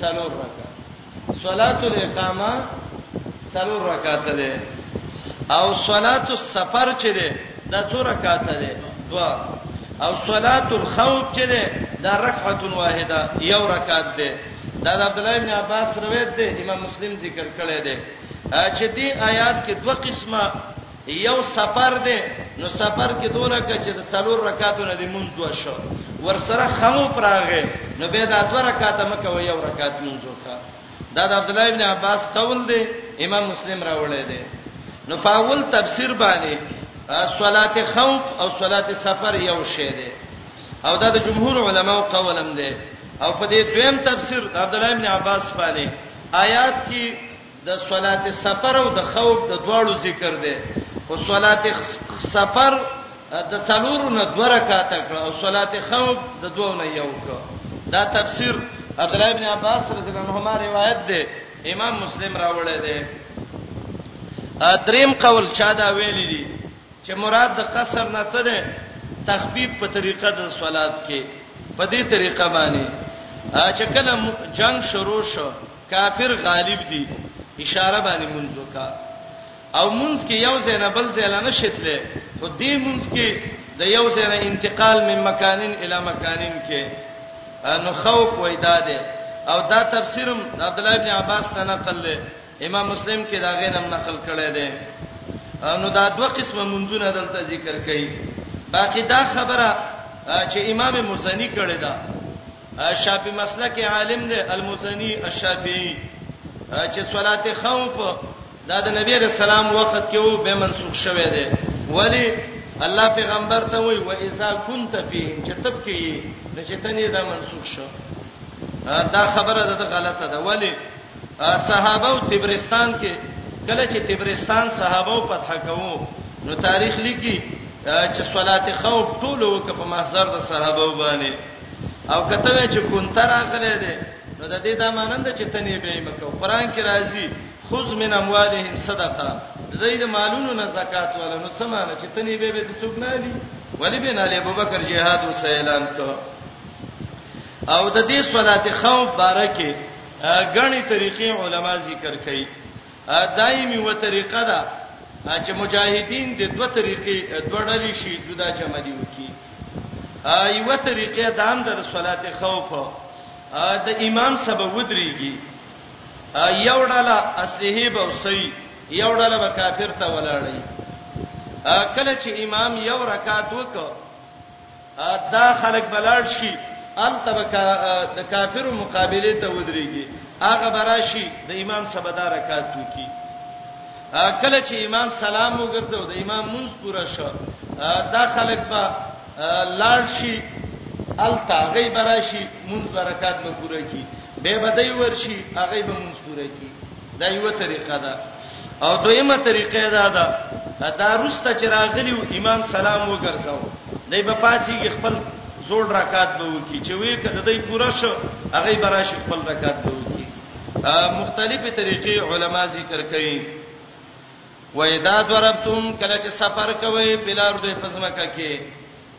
څلور رکعات صلات الاقامه څلور رکعات ده او صلات السفر چې ده دا څو رکعات ده دوا او صلات الخوف چې ده دا رکعت واحده یو رکعات ده دا د عبد الله ابن عباس روایت ده امام مسلم ذکر کړی ده چې دې آیات کې دوه قسمه یو سفر دی نو سفر کې دونه ک چې د څلور رکعاتو نه دی مونږ دوه شو ورسره خمو پراغه نو به دا دوه رکعاته مکه و یو رکعات مونږ وکړه دا د عبد الله ابن عباس قول دی امام مسلم راوړی دی نو په اول تفسیر باندې صلات خوف او صلات سفر یو شی دی او دا د جمهور علماو قولم دی او په دې دویم تفسیر عبد الله ابن عباس باندې آیات کې د صلات سفر او د خوف د دواړو ذکر دی خو صلات سفر د څلورو نه دوه رکعاته کړه او صلات خوف د دوه نه یو کړه دا تفسیر عبد الله ابن عباس رضی الله عنهما روایت ده امام مسلم راوړی دی دریم قول چا دا ویل دي چې مراد د قصر نه څه ده تخفیف په طریقه د صلات کې په دې طریقه باندې چې کله جنگ شروع شو کافر غالب دي اشاره باندې مونږ وکا او مونږ کې یو ځای نه بل ځای نه شتله خو دې مونږ کې د یو ځای نه انتقال من مکانین الی مکانین کې نو خوف وای داده او دا تفسیرم عبد الله ابن عباس ته نقل له امام مسلم کې دا غینم نقل کړی دی نو دا دوه قسمه منځونه دلته ذکر کړي باقی دا خبره چې امام مزنی کړی دا شافعي مسلک عالم دی المزني الشافعي چې صلات خوف دا د نبی رسول الله وخت کې وو به منسوخ شوه دی ولی الله پیغمبر ته وی و اذا كنت فيهم چې تب کې نه چې تنه دا منسوخ شو دا خبره ده غلطه ده ولی صحابه او تبرستان کې کله چې تبرستان صحابه او فتح کوو نو تاریخ لیکي چې صلات خوف ټول وکړه په محضر د صحابه باندې او کته وی چې کونته راغله ده نو د دې دا مانند چې تنه به مکو قران کې راځي خذ من اموالهم صدقه زید مالونو نه زکات ولا نو سمانه چې تنه به به څوک نه دي ولی بن علی ابوبکر جهاد او سیلان کو او د دې صلات خوف بارکه غني طریقې علما ذکر کړي دایمي و طریقه ده چې مجاهدین د دوه طریقې دوه ډلې شي جدا جمع دي وکي ایو طریقې دام در صلات خوف د امام سبب ودرېږي یو ډله اصله به وسی یو ډله به کافر ته ولاړی کله چې امام یو رکعت وکړ دا خلک بلاړ شي الته به د کافرو مقابله ته ودرېږي هغه براشي د امام سبدا رکعات وکي کله چې امام سلام وګرځاو د امام منځ پورا شو دا خلک به لاړ شي الته غي براشي منځ برکات به پورا کی به بدای ورشي هغه به منځ پورا کی دا یو طریقه ده او دویمه طریقه دا ده دا روسته چې راغلیو امام سلام وګرځاو دای په پاتېږي خپل زوړ رکعات به وکي چې وې کده دای پوره شو هغه به راشي خپل رکعات به وکي مختلفه طریقې علما ذکر کوي وېدا ضربتم کله چې سفر کوي بلار دوی پزماکه کې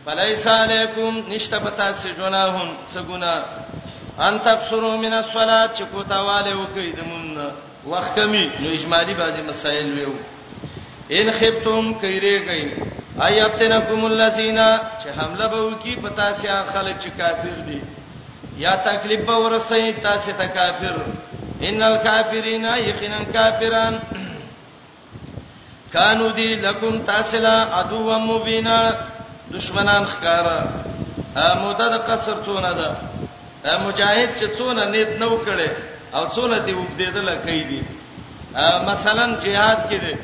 فلیس علیکم نشته پتا سی جناهم سګنا ان تبصروا من الصلاه چې کوتاواله وکي د مون وخت کمی نو اجمالی بعضی مسائل ویو ان خفتم کیره گئی ایابتنکم الذین چې حمله به وکي پتا سی خلک چې کافر دي یا تکلیف به ورسې تاسو ته کافر ان الکافرین یقینا کافرون کانو دی لکم تاسلا عدو مبینا دشمنان خکارا موده د قصر څونه ده مجاهد چې څونه نیت نو کړي او څونه دی وګدیدل کوي دي مثلا jihad کې دي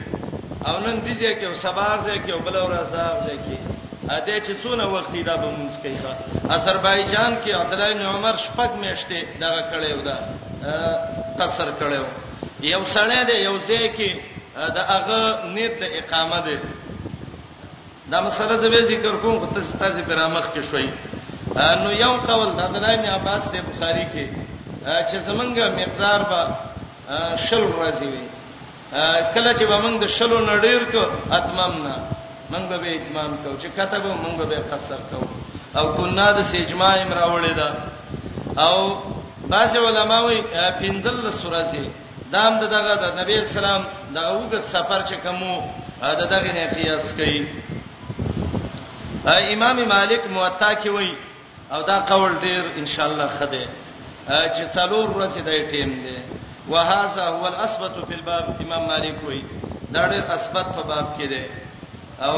او نن دي چې کې سبار ځای کې بل ورځ ځای کې ا دې چې څونه وخت دا به مونږ کوي ښا آذربایجان کې عبد الله بن عمر شپږ میاشتې دغه کړي و دا قصر کړي و یو سړی دی یو ځای کې د هغه نیت د اقامه دی دا مسله زوی ذکر کوم خو تاسو تاسو پرامخ کې شوي نو یو قول د عبد الله بن عباس دی بخاری کې چې زمونږ مقدار به شل ورځې وي کله چې به موږ د شلو نډیر کو اتمام نه موږ به اتمام کو چې کتبو موږ به قصر کو او ګناه د سجما امراولې ده او بعض علما وی پنځل سورځي دام دغه د نبی اسلام د اوګت سفر چې کومو د دغه نه قیاس کوي امام مالک موطا کې وای او دا قول ډیر ان شاء الله خده چې څلور ورځې د ټیم دی وهذا هو الاثبت في الباب امام مالک وای دا ډیر اثبت په باب کې دی او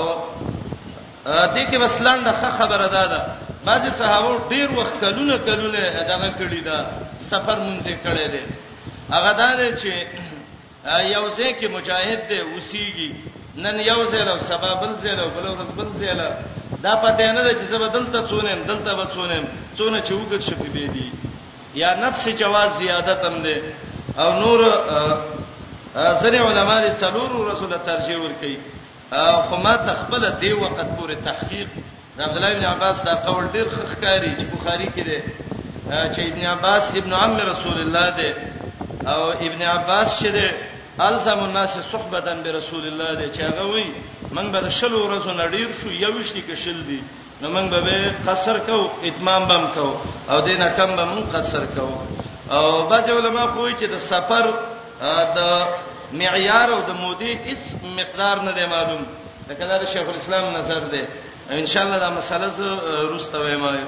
دې کې بس لاندې ښه خبره ده ده بعضی صحابه ډیر وخت کلونه کلونه دغه کړی دا سفر مونږ یې کړی دی هغه دا دی چې یو ځای کې مجاهد دی وسیږي نن یو ځای له سبا بل ځای له بل ورځ بل ځای له دا پته نه ده چې زه بدل ته څونم دلته به څونم څونه چې وګت شپې به دي یا نفس جواز زیادت هم ده او نور ځنې علما دي څلور رسول ترجیح ور کوي خو ما تخپل دی وخت پورې تحقیق د عبد الله ابن عباس دا قول ډیر خخکاری چې بخاری کې دی چې ابن عباس ابن عم رسول الله دی او ابن عباس چې دی الزم الناس صحبتا برسول الله دی چې هغه وی من به شلو ورځو نډیر شو یوشتي کې شل دی نو موږ به قصر کو اتمام بم کو او دینه کم به موږ قصر کو او بعض علما خو چې د سفر د معیار او د مودې هیڅ مقدار نه دی معلوم دا کله د شیخ الاسلام نظر دی ان شاء الله دا مسله زه روسته وایم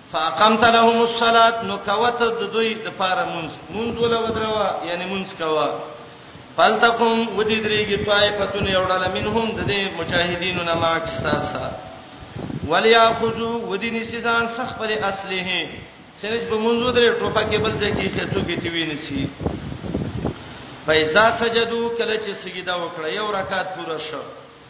فاقمت لهم الصلاه نو کوت د دوی د پاره مونږ مونږ ولا ودروا یعنی مونږ کوا فلتقم ودی درېږي طائفتون یوړل منهم د دې مجاهدینو نه ماک ستاسا ولیاخذو ودی نسیزان سخ پر اصله سرج به مونږ ودرې ټوپه کې بل ځای کې خېتو کې تی ویني سي فایزا سجدو کله چې سجده وکړه یو رکعت پوره شو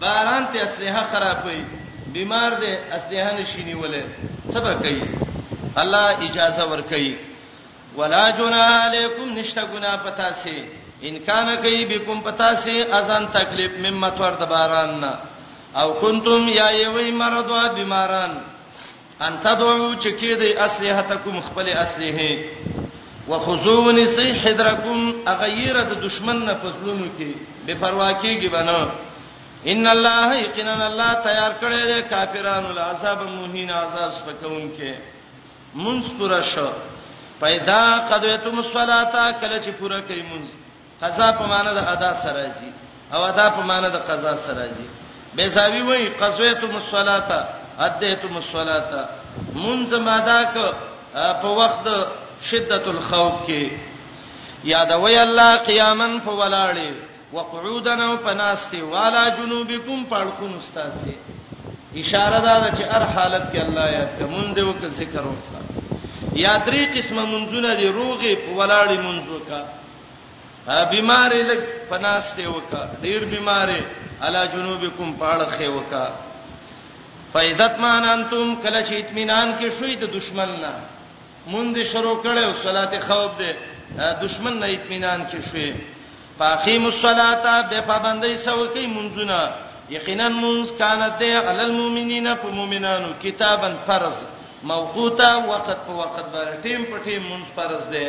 باران ته اسلحه خرابوي بیمار دی اسلحه نشي نیولې څه به کوي الله اجازه ور کوي ولا جنا علیکم نشتا گنا پتا سي ان کان کوي بكم پتا سي اذان تکلیف ممت ور د باران نه او کنتم یا یوی مرضوا بیماران ان تدعو چې کې دی اسلحتکم خپل اسلحه وخذون سی حذرکم اغیره د دشمن نه فزلونو کې بے پروا کېږي بنو ان الله یقینا الله تیار کړی دی کافرانو له عذاب مهین عذاب سپکون کې منصور شو پیدا قدویتم الصلاتا کله چې پوره کوي منځ قضا په معنی د ادا سره راځي او ادا په معنی د قضا سره راځي بیزاوی وای قضیتم الصلاه ادیتم الصلاه منځ ماده ک په وخت شدت الخوف کې یادوي الله قیامن په ولاړې وقعودن او پناستي والا جنوبکم پړخون استاسي اشاره دا ده چې هر حالت کې الله یاد کوم دی او ذکر وکړه یا درې قسمه منځونه دی روغي په ولاړې منځو کا بیمار لګ پناسته وکا ډیر بیمار علا جنوبکم پاړه خې وکا فیدت مان انتم کله چې اطمینان کې شوي د دشمن نه مونږ شروع کړو صلات خوف دې دشمن نه اطمینان کې شوي فاقیم الصلاه به پابندۍ سو کې مونږونه یقینا مونږ کانت دې علی المؤمنین په مؤمنانو کتابن فرض موقوتا وخت په وخت باندې ټیم په ټیم مونږ فرض دې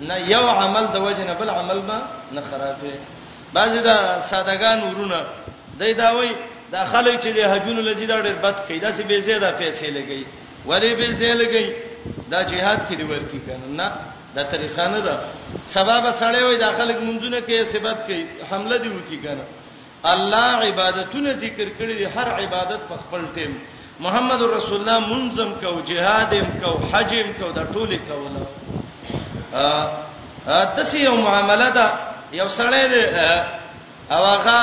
نه یو عمل د وجه نه بل عمل به نه خرابې بعضی دا سادهګان ورونه دای دا وای دا خلک چې له حجونو لږی دا ډېر بد کوي دا سه به زیاده پیسې لګي ولی به زیاده لګي دا جهاد کې دی ورکی کنه نه دا طریقه نه ده سبب سړی وای دا خلک منځونه کې سبب کوي حمله دی وکی کنه الله عبادتونه ذکر کړی دی هر عبادت په خپل ټیم محمد رسول الله منظم کو جهادم کو حجم کو دا ټول کوله ا تاسو یو معاملې دا یو سړی دی او هغه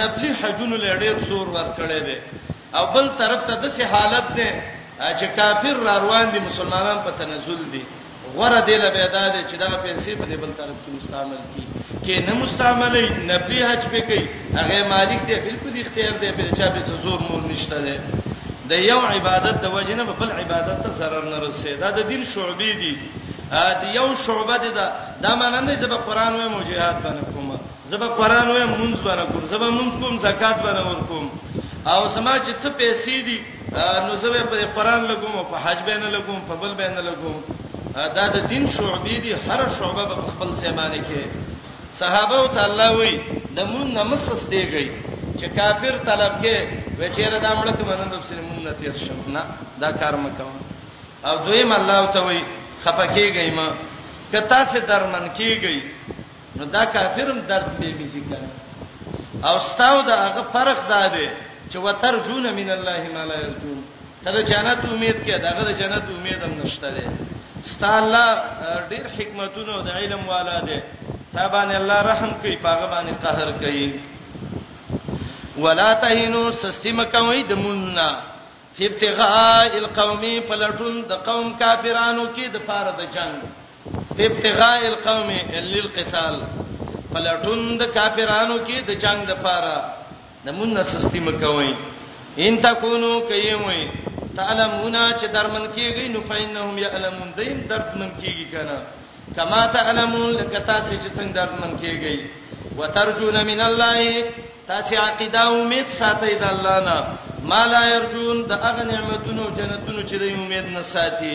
نبلی حجونو لړې څور ور کړی دی او بل طرف ته د سه حالت ده چې کافر را روان دي مسلمانان په تنزل دي غره دی له پیدا دي چې دا پیسې په دې بل طرف کې مستعمل کی کې نه مستعملې نه په حج به کوي هغه مالک دی بالکل اختیار دی په چا به زور مور نشته ده د یو عبادت د وجنه په بل عبادت ته zarar نه رسي دا د دین شعبې دي د یو شعبه ده دا معنی نه چې په قران وې مجاهد باندې کومه زبا قران وې مونږ باندې کوم زبا مونږ کوم زکات باندې ور کوم او زما چې څه پیسې دي نو زه به په قران لګوم او په حج باندې لګوم په بل باندې لګوم دا د دین شعبې دي هر شعبه په خپل ځای باندې کې صحابه او تعالی وې د مونږ نمسس دیږي چې کافر طلب کې وچیرې دا مړ ته منند په سینې مونږ نه تیر شم نه دا کار مکوم او دویم الله ته وې خپکیږي ما کته سه درمن کیږي نو دا کافرم درد دې مزي کنه او ستاو دا هغه فرق دا دی چې وترجون من الله ما لا يرجون ته د جنت امید کې دا غره جنت امید هم نشته دی ستا الله ډېر حکمتونه او د علم والا دی تا باندې الله رحم کوي پاغه باندې قهر کوي ولا تهینو سستی مکوي د موننا فی ابتغاء القوم پلټون د قوم کافرانو کې د فار د جنگ ابتغاء القوم للقتال پلټون د کافرانو کې د جنگ د پاره د مونږ سستی مکوئ ان تکونو کيموي تعلمون چې درمن کیږي نو فینهم یعلمون دین درد من کیږي کنه کما تعلمون لکه تاسو چې څنګه درد من کیږي وترجون من الله تاسو عقیده او امید ساتئ د الله نه ما لا يرجون د اغه نعمتونو جنتونو چې د امید نه ساتي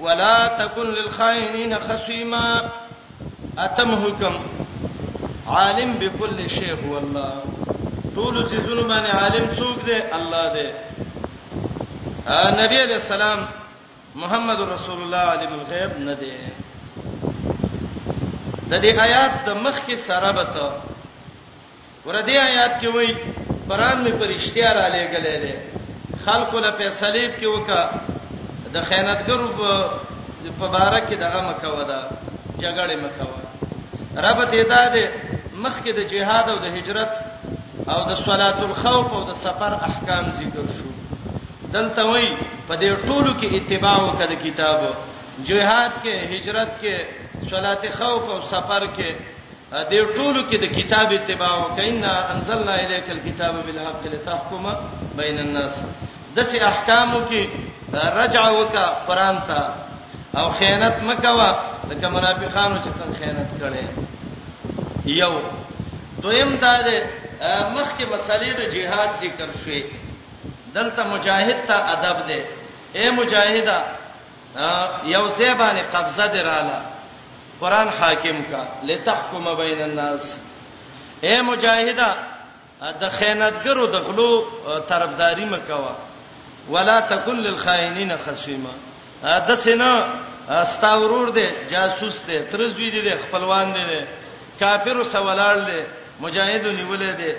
ولا تکن للخائنین خصیما اتم حکم عالم بكل شیء هو الله ټول چې زونه باندې عالم څوک دی الله دی نبی علیہ السلام محمد رسول الله عالم الغیب نه دی د دې آیات د مخ کې سره بته وردی آیات کې وایي قران می پرشتیا را لېګلې ده خلکو له فیصله کې وکا د خیانتګرو په باره کې دغه مکو ده جګړه مکو رب ته دا ده مخکې د جهاد او د هجرت او د صلات الخوف او د سفر احکام ذکر شو دلته وای په دې ټولو کې اتباع وکړه کتاب جهاد کې هجرت کې صلات خوف او سفر کې دې ټولو کې د کتاب اتباع وکینا انزلنا الیک الكتاب بالحق لتحکم بین الناس دسه احکامو کې رجع وکا قران ته او خیانت مکوا لکه منافقانو چې څنګه خیانت کړي یو دویم دا ده مخکې مسلې د جهاد ذکر شوې دلته مجاهد ته ادب ده اے مجاهدا یو ځای باندې قبضه دراله قران حاکم کا لتحکم بین الناس اے مجاهدا د خیانتګرو د غلو طرفداري مکوا ولا تکل للخائنین خصیما د سینا ستا ورور دی جاسوس دی ترزوی دی خپلوان دی کافر سوالال دی مجاهد نیولې دی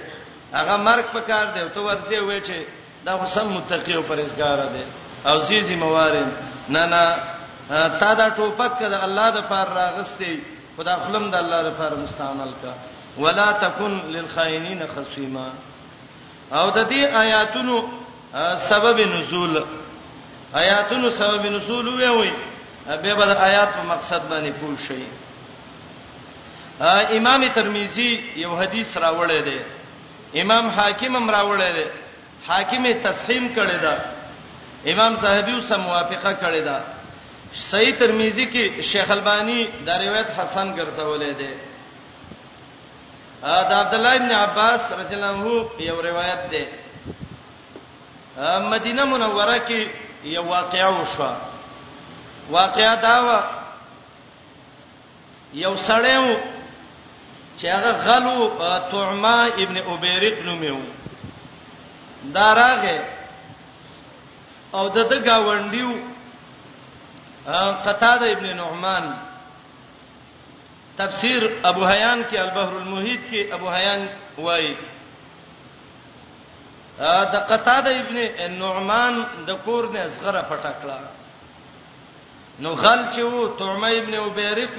هغه مرګ پکار دی ته ورځي وې چې دا خو سم متقی او پرهیزګار دی او زی ذمہوارم نه نه تا دا ټوپک د الله د پار راغستې خدا خپلم د الله د پار مستعمل کا ولا تکن للخائنین خصیما او د دې آیاتونو سبب نزول آیاتونو سبب نزول وی وی به بل آیات په مقصد باندې پوه شي امام ترمذی یو حدیث راوړی دی امام حاکم هم راوړی دی حاکم تصحیح کړی دا امام صاحبیو سم موافقه کړی دا صحیح ترمذی کې شیخ البانی دا روایت حسن ګرځولې ده دا عبد الله ابن عباس رضی الله عنه یو روایت ده مدینه منوره کې یو واقعا وشو واقعا دا و یو سړی و چې هغه غلو طعما ابن ابیرق نومې و دا راغه او د د گاونډیو قتاده ابن نعمان تفسیر ابو حیان کې البحر المحیط کې ابو حیان وایي د قتاده ابن نعمان د کور نه اصغره پټکړه نو غل چې وو طعمه ابن عبیرق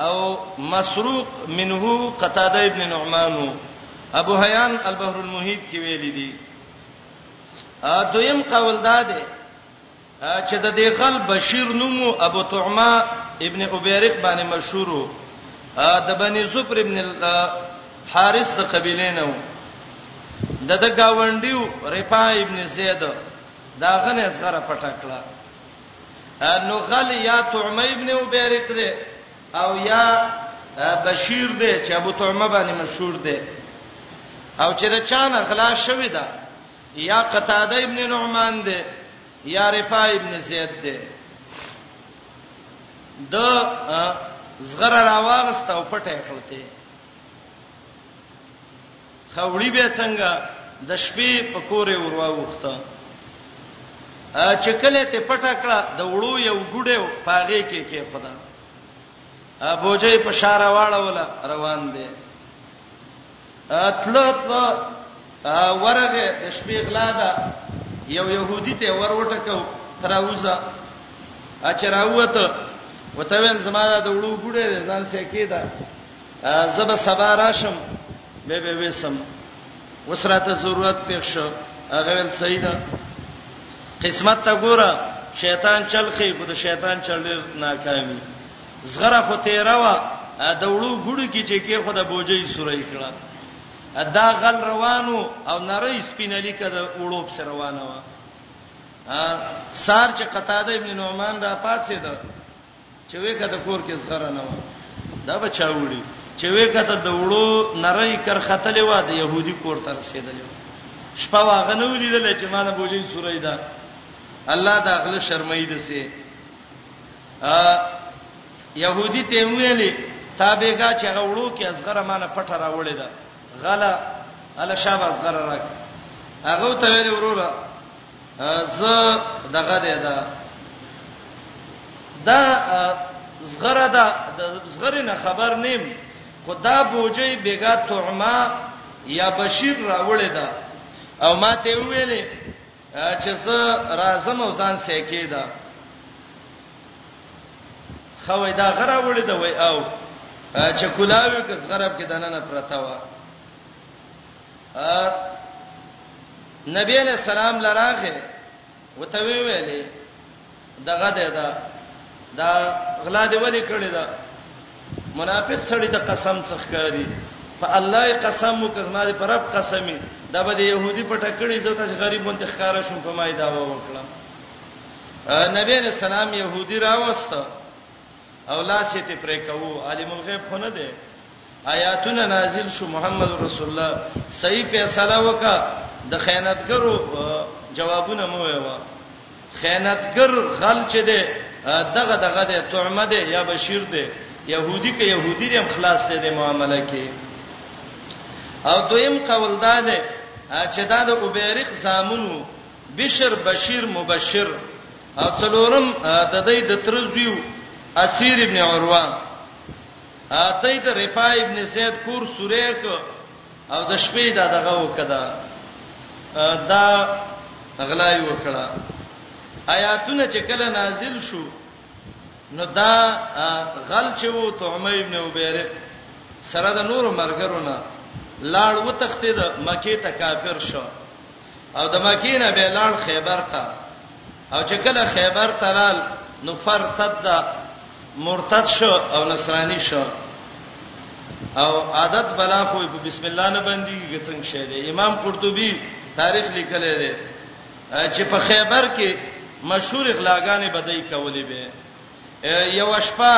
او مسروق منه قتاده ابن نعمان ابو حیان البحر المحیط کې ویل دي ا دویم قول دا ده چې د دې غل بشیر نومو ابو طعمه ابن عبیرق باندې مشهور وو د بنی زبر ابن حارث د قبیلې نه وو د د گاونډیو رفاع ابن زید دا غنه زغره پټکړه نخل یا طعمه ابن عبیرق دی او یا بشیر دی چې ابو طعمه باندې مشهور دی او چې د چا نه خلاص شوی دا یا قتاده ابن نعمان دی یا رفاع ابن زید دی د زغره راوغسته او پټه کړته خوړی به څنګه د شپې په کورې ورواوخته چې کله ته پټه کړه د وړو یو ګډه پاغه کې کې خدا ابوجه په شاره واړه ولا روان دي اتل اتل ورغه د شپې غلا ده یو يهودي ته وروټکو تراوزه اچراوته وته وین زما د وړو ګډه ځان سې کېده زه به سبا راشم به به وسم وسراته ضرورت پېښ شو هغه ول صحیح ده قسمت ته ګوره شیطان چل خې خو د شیطان چل ډیر ناکامي زغره خو تیرا وا د وړو ګړو کې چې کې خو د بوجي سورې کړه دا غل روانو او نری سپینلی کده وړو په سر روانه وا سار چې قتاده ابن نعمان دا پاتې ده چې وې کته کور کې زغره نه و دا به چا وړي چې وې کته د وړو نری کر ختلې و د يهودي کور تر رسیدلې شپه واغه نه ولیدل چې مال بوجي سورې دا الله دا غل شرمای دي سي ا يهودي ته ویلې تابېګا چې غوړو کې اصغره مانه پټه راوړې ده غلا الا شابه اصغره راک هغه ته ویل وروره ز دغه ده دا دا زغره دا زغره نه خبر نیم خدا بوجي بیګا تعما یا بشیر راوړی دا او ما ته ویلې چې زه راځم او ځان سېکې دا خوې دا غره وړي دا وای او چې کولاوي کس غرب کې دنه نه پرتا و نبی علیہ السلام لراغه وته ویلې دغه ده دا دا غلا دی ولې کړی دا منافق سړی ته قسم څخکاری په الله قسم مو کزما دې پر رب قسمی دا به يهودي په ټکړې زو تاسو غریب مونږ ښکارا شوم په مای دا وکړه نبی رسول الله يهودي راوسته او لاس یې ته پرې کوو عالم الغیب خو نه دی آیاتونه نازل شو محمد رسول الله صحیح فیصله وکا د خیانتګرو جوابونه مو ویوا خیانتګر غل چې دی دغه دغه دی تعمه دی یا بشیر دی يهودي کې يهودي دې خلاص دي د معاملې کې او دویم قول دا ده چې دا د اوبیرق زامنو بشر بشیر مبشر او څلورم د دې د ترزویو اسیر ابن عروه اته د رفاع ابن زید کور سوریک او د شپې دا دغه وکړه دا غلای وکړه آیاتونه چې کله نازل شو نو دا غل چې وو تعمه ابن عبیرق سره د نور مرګرونه لاړ وتختید مکه ته کافر شو او د مکې نه به لاړ خیبر ته او چې کله خیبر ته رال نو فرتد مرتد شو او نصرانی شو او عادت بلا خو په بسم الله نه باندې څنګه شه دی امام قرطبي تاریخ لیکلی دی چې په خیبر کې مشهور اخلاقانه بدای کولې به یوه شپه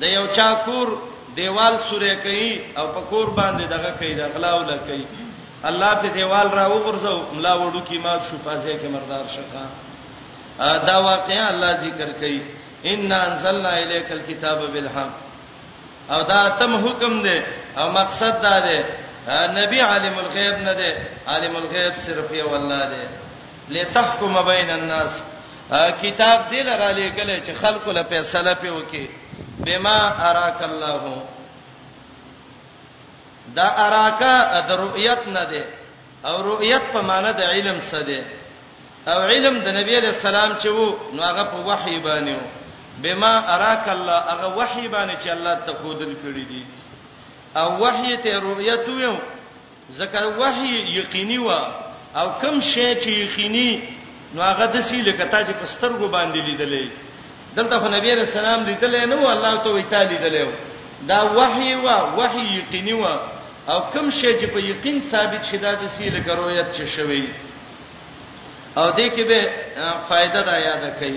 د یو چا کور دیوال سورې کوي او په کور باندې دغه کوي د غلا ولکې الله په دیوال را وغورځو ملا وړو کې ما شو پازه کې مردار شخه دا واقعا الله ذکر کوي ان انزلنا الیک الكتاب بالحق او دا تم حکم دی او مقصد دا دی نبی عالم الغیب نه دی عالم الغیب صرف یو الله دی لتحکم بین الناس کتاب دې لره لګل چې خلکو له فیصله پی وکي بما اراک الله دا اراکا د رؤیت نه ده او رؤیت په معنی د علم څه ده او علم د نبی علیہ السلام چې وو نو هغه په وحی باندې وو بما اراک الله هغه وحی باندې چې الله ته خودل کړی دي او وحی ته رؤیت وو ځکه وحی یقیني وه او کوم شی چې یقیني نو هغه دسی لکه تا چې په سترګو باندې لیدلې دلته خو نبی رسول الله لیدلې نه و الله ته وی تا لیدلې و دا وحی و وحی یقیني و او کوم شی چې په یقین ثابت شې دا دسی لکه رؤیت چې شوی او دې کې به فائدہ دا یاد کړئ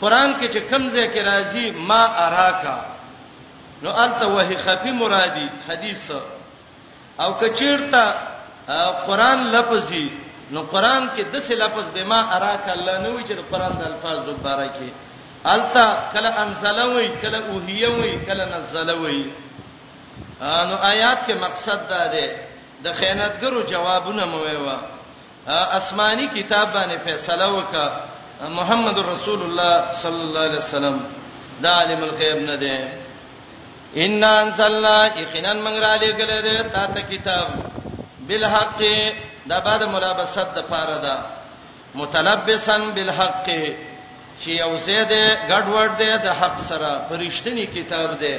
قران کې چې کم ځای کې راځي ما اراکا نو انت وه خفي مرادي حدیث او کچیرته قران لفظي نو قران کې د څه لفظ بما اراک الله نه وی چې د قران د الفاظ دوباره کې التا کله انزل وی کله اوهی وی کله نزل وی نو آیات کې مقصد دا دی د خیانتګرو جوابونه مو ویوا اسماني کتاب باندې فیصله وکړه محمد رسول الله صلی الله علیه وسلم دا عالم الغیب نه دی ان انزلنا یقینا من را لګل دی تا ته کتاب بالحق دا بعد ملابسات د پاره ده متلبسا بالحق چې یو زید ګډوډ دی د حق سره پرشتنی کتاب دی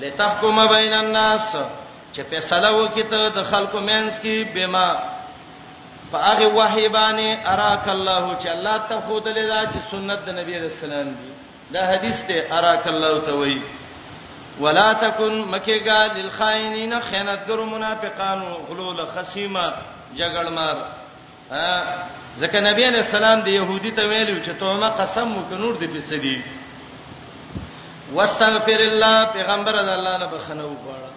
لتحکم بین الناس چې فیصله وکي ته د خلکو مینس کې بما په هغه وحی باندې اراک الله چې الله ته خود لیدا چې سنت د نبی رسول الله دی دا حدیث ته اراک الله ته وایي ولا تکن مکیگا للخائنین خیانتګرو منافقانو غلول خصیمه جګړمار ځکه نبی علی السلام د يهودي ته ویلو چې ته ما قسم وکنور دې په سدي واستغفر الله پیغمبر الله نه بخنه وغواړه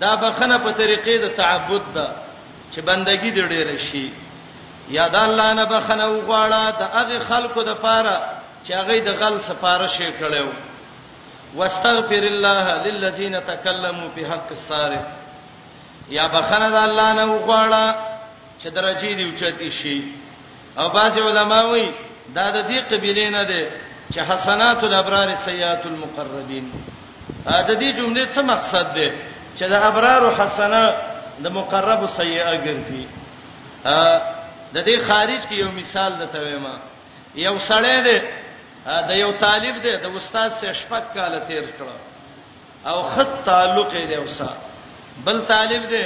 دا بخنه په طریقې د تعبد ده چې بندگی دې ډېر شي یا د الله نه بخنه وغواړه د هغه خلکو د پاره چې هغه د غل سفارش کړو واستغفر الله للذین تکلموا بحق الصارف یا بخنه د الله نه وغواړه چې درجه دې اوچتي شي او بعض علما وایي دا د دې قبيله نه ده چې حسنات الابرار سيئات المقربين د دې جملې څه مقصد ده چې د ابرار حسنه د مقرب سيئه ګرځي د دې خارج کې یو مثال د تویما یو سړی دی د یو طالب دی د استاد سره شپږ کال تیر کړو او خط تعلق یې دی اوسه بل طالب دی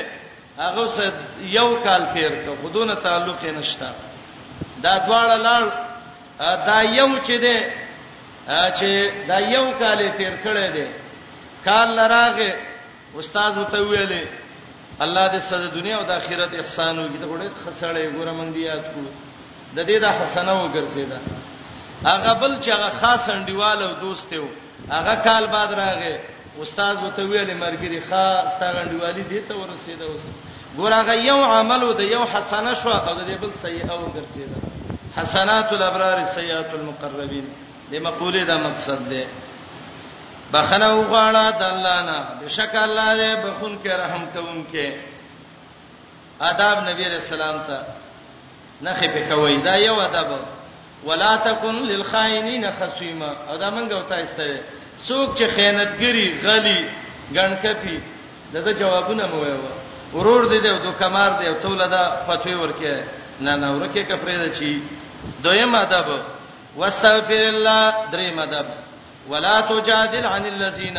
هغه سه یو کال تیر کو خودونه تعلق یې نشتا دا دواړه لال دا یو چې دی چې دا یو کال تیر کړی دی کال لراغه استاد وته ویلې الله دې سره دنیا او د آخرت احسان وکړي ته ګوره خسړې ګوره مونږ دی یاد کو د دې د حسنه وګرځیدا هغه بل چې هغه خاص انډیوال او دوست و هغه کال بعد راغی استاد وته ویل مرګری ښا ستاغنډیوالی دې ته ورسېده اوس ګور هغه یو عمل او د یو حسنه شو او د بل سیئه او ګرځیدا حسنات الابرار سیئات المقربین د مقوله دا مقصد دی بخنه وغواړه د الله نه بشک الله دې بخون کې رحم کوونکې آداب نبی علیہ السلام ته نه خې په کوي دا یو ادب ولا تکن للخائنین خصیما او دا منګه وتا استوي څوک چې خیانتګری غلی ګڼکپی دغه جوابونه مو وایو ورور دې دې دوه کمار دې توله دا پتوي ورکه نه نه ورکه کپرې ده چی دویم ادب واستغفر الله دریم ادب ولا تجادل عن الذين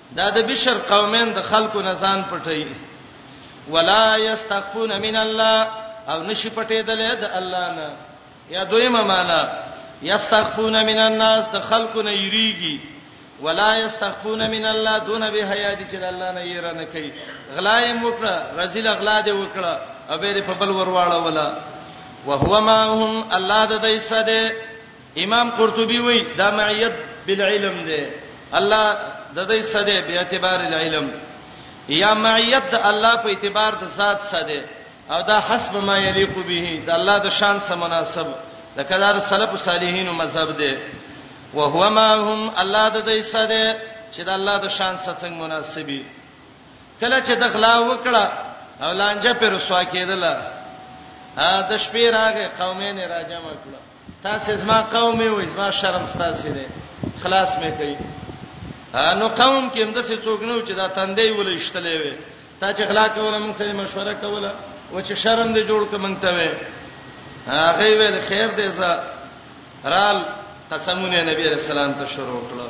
دا د بشر قومین د خلکو نه ځان پټي ولا یستخفون من الله او نشي پټېدل د الله نه یا دویمه معنا یستخفون من الناس د خلکو نه یریږي ولا یستخفون من الله دون به حیا دي چې د الله نه یره نه کوي غلایم وکړه رزل غلا دی وکړه او به په بل ورواړه ولا وهو ماهم الله د دې سده امام قرطبي وایي دا معیت بالعلم دی الله د دې سده به اعتبار العلم یا معیت د الله په اعتبار د ذات سده او دا حسب ما یلیق به د الله د شان سره مناسب د کلار سلف صالحین مذهب دی او هو ما هم الله د دې سده چې د الله د شان سره څنګه مناسبي کله چې دخلا وکړه او لانجه پر رسوا کېدله د شپې راغې قومین راجمه کړه تاسو زما قوم یې وای زما شرم ستاسو دی خلاص مې کړئ نو قوم کې هم د څه څوک نه و چې دا تندې ولې شتلې وي تا چې غلا کوله موږ سره مشوره کوله و چې شرم دې جوړ ک مونږ ته وې هغه ویل خیر دې زه رال قسمونه نبی رسول الله ته شروع کړو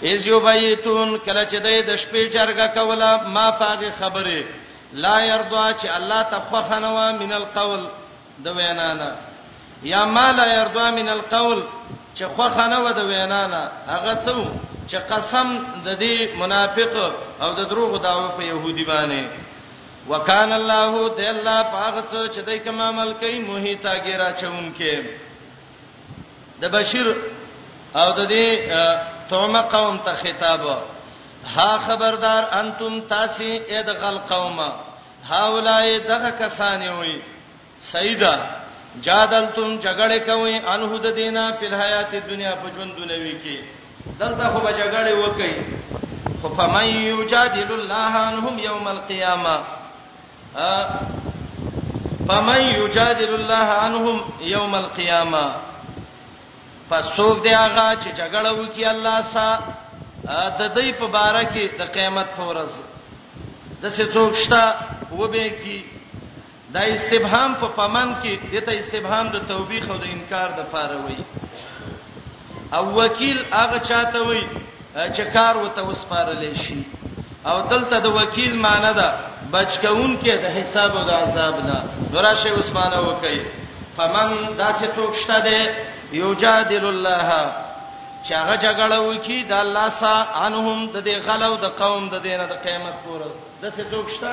ایز یو بایتون کله چې د شپې جرګه کوله ما پاګه خبره لا يرضى چې الله ته خوخنوا من القول د وینا نه یا ما لا يرضى من القول چې خوخه نه و د وینا نه هغه څو چې قسم د دې منافق او د دروغ داوه په يهودي باندې وکانه الله د الله پاغه څو چې دای کوم عمل کوي موهی تاګیرا چونکې د بشیر او د دې تومه قوم ته خطاب ها خبردار انتم تاسو اې د غل قومه هاولای دغه کسان وي سیدا جادلتم جګړه کوي انه د دینه په حیات دنیا په ژوند دنیوي کې دلته خو به جګړه وکړي خو فمن یجادل الله عنهم یوم القیامه فمن یجادل الله عنهم یوم القیامه پس څوک دی هغه چې جګړه وکي الله سره د دې په باره کې د قیامت په ورځ د څه څوک شته و به کی دا استفهام په پمن کې دته استفهام د توبیخ او د انکار د پاره وای او وکیل هغه چاته وای چې کار وته وسپارل شي او دلته د وکیل معنی ده بچکون کې د حساب او د عذاب نه نوراشه عثمانه وکي فمن داسې څوک شته دی یجادل الله چې هغه جګړه وکي د الله سره انهم د دې غلو د قوم د دینه د قیامت پورې داسې څوک شته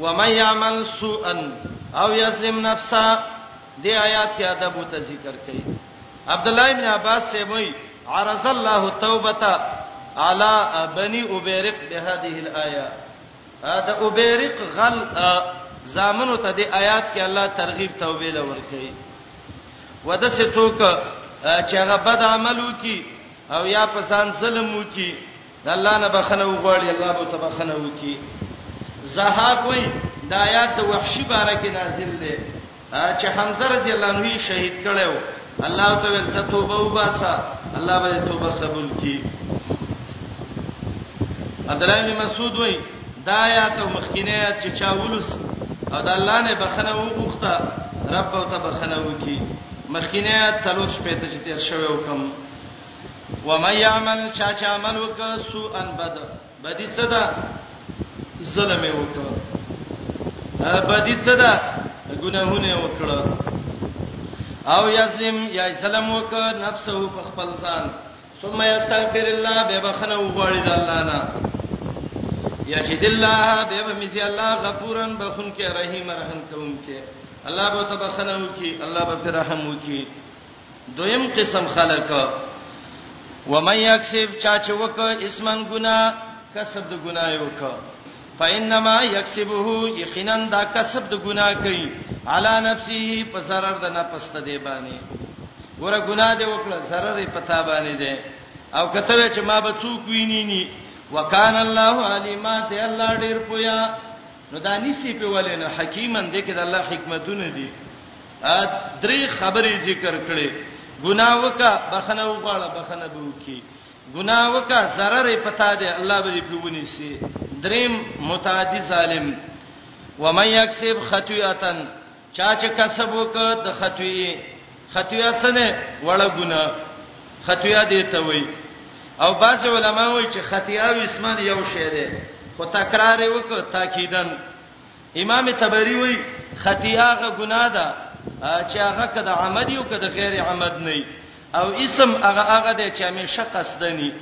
ومن يعمل سوءا او يسلم نفسا دې آیات کې ادب او ذکر کړي عبد الله ابن عباس سے وای عرض الله توبتا علی بنی ابیرق بهذه الايه دا ابیرق غل زامنو ته دې آیات کې الله ترغیب توبې لور کوي ودا سه څوک چې هغه بد عملو کی او یا پسان ظلم وکي د الله نه بخنه وغواړي الله به ته بخنه وکي زهاق وای د آیات د وحشي باره کې نازل دی چې حمزه رضی الله عنه شهید کړو الله تعالی ته توبه وباسا الله به توبه قبول کړي ادرانی مسعود وای د آیات او مخکینه چې چاولس او د الله نه بخنه وغوښته رب او ته بخنه وکي مخکینه څلور شپې ته چې تیر شوی وکم و مې يعمل چا چا عمل وک سو ان بد بدی څه ده ظلم وک بدی څه ده ګناهونه وکړه او یظلم یا سلام وک نفسه په خپل ځان ثم یستغفر الله به بخنه وغواړي د الله نه یجد الله به بمسی الله غفورن بخون کې رحیم رحم کوم کې الله به تبخنه وکي الله به رحم وکي دویم قسم خلق ومن یکسب چا چې وک اسمن ګنا کسب د ګنا یو ک فینما یکسبه یقینا دا کسب د ګنا کوي علی نفسه په zarar د نفس ته دی باندې ګوره ګنا دی وکړه zarar یې پتا باندې دی او کته چې ما به څوک ویني ني وکان الله علیما ته الله ډیر پویا نو دا نسی په ولې نه حکیمن دې کې د الله حکمتونه دي ا درې خبرې ذکر کړې ګناه وکا بخنه وغواړه بخنه به وکي ګناه وکا zarar پتا دې الله به دې پیونی سي دریم متعدی ظالم ومن یکسب خطیاتن چا چې کسب وک د خطوی خطویا څه نه وړه ګنا خطویا دې ته وای او بعض علما وای چې خطیا او اسمان یو شی دی خو تکرار وک تاکیدن امام تبری وای خطیا غ ګنا ده چې هغه کده عمد یو کده غیر عمد نه او اسم هغه هغه دی چې همیشه قصدنی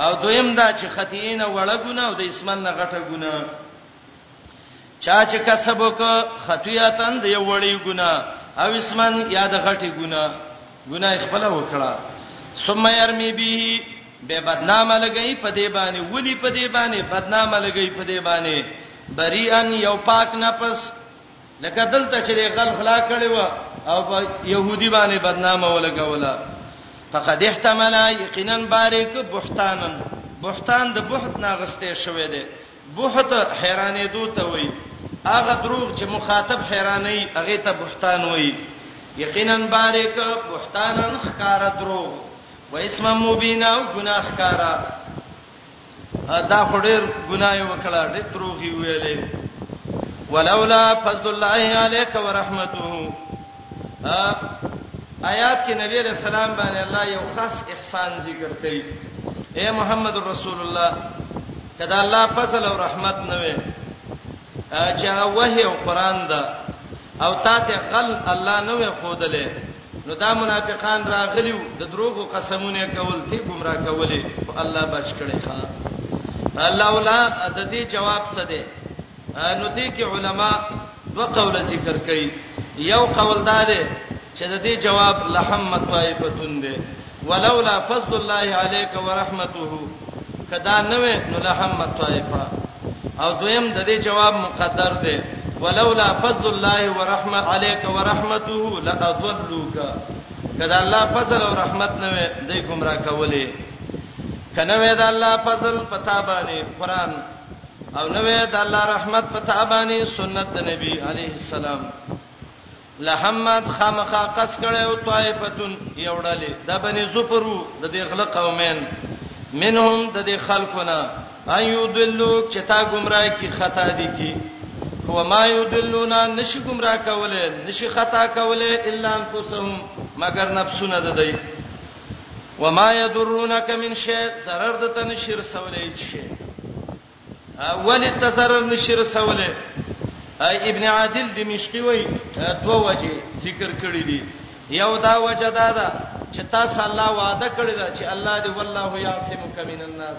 او دویم دا چې خطیینه وړه ګنا او د اسمان نه غټه ګنا چا چې کسب وک خطیاتن دی وړي ګنا او اسمن یا د غټي ګنا ګنا خپل وکړه ثم يرمي به به بدنامه لګی په دې باندې ولی په دې باندې بدنامه لګی په دې باندې بریان یو پاک نفس لکه دلته چې غل خلا کړي و او په يهودي باندې بدنامه ولګولا فقد احتمل یقینا باریک بهتانن بهتان د بهت ناغسته شوی دی بهت حیرانېدو ته وایي، هغه دروغ چې مخاطب حیرانوي، هغې ته بهتان وایي. یقینا بارېک، بهتانا، ښکاره دروغ، و اثما مبینا، او ګناه ښکاره. دا خو ډېر ګناه یې وکړه، ډېر دروغ یې وویلې. ولولا فضل الله علیک ورحمته. آیات کې نبی علیہ السلام باندې الله یو خاص احسان ذکر کړي اے محمد رسول الله کدا الله فضل او رحمت نه وي چې وحی او قران دا او تا ته غل الله نه وي خودلې نو دا منافقان راغلیو د دروغو قسمونه کول تی گمراه کولې الله بچ کړي ښا الله ولا د دې جواب څه دی نو دې کې علما دوه قول ذکر کوي یو قول دا دی چې د دې جواب لحمت طائفتون دی ولولا فضل الله عليك ورحمته کدا نوې نو لحمت طائفه او دویم د دې جواب مقدر دی ولولا فضل الله ورحمت عليك ورحمته لاضلوك کدا الله فضل او رحمت نوې دې گمراه کولې کنه وې دا الله فضل پتا باندې قران او نو د الله رحمت په تابانی سنت د نبی علیه السلام لحمد خامخا قص کړه او طائفتون یوړلې د بنی زفرو د دې غل قومین منهم د دې خلقنا ايو دلو چې تا گمراه کی خطا دي کی هو ما يدلونا نشي گمراه کوله نشي خطا کوله الا انفسهم مگر نفسونه د دی وما يضرونك من شيء zarar د تنشر سولې شي ولې تزرر نشر سولې ابن عادل دمشقي وای دوه وجه ذکر کړی دي یو دا وجه دا ده چې تاسو الله وعده کړی دا چې الله دی والله یعصمک من الناس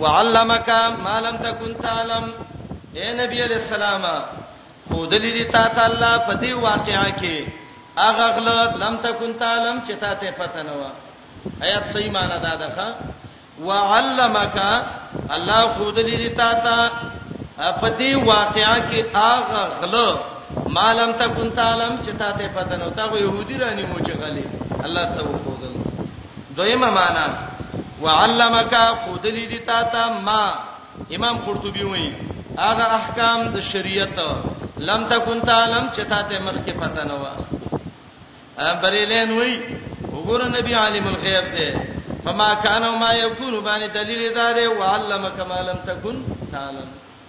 وعلمک ما لم تکن تعلم اے نبی علیہ السلام خود لري تا ته الله په دې واقعا کې اغه غل لم تکون تعلم چې تا ته پته نه و آیات صحیح معنی دا ده وعلمک الله خود لري تا ته په دې واقعا کې اغه غل ما لم تکون تعلم چې تا ته پته نه و تا خو يهودي رانی مو چې غلي الله ته وکړل دویمه معنا وعلمک خودلی دی تا ته ما امام قرطبي وایي هغه احکام د شریعت لم تکون تعلم چې تا ته مخ کې پته نه و بریلین وایي وګوره نبی عالم الغیب دی فما كان وما يكون باندې دلیل دار وعلمک ما لم تکون تعلم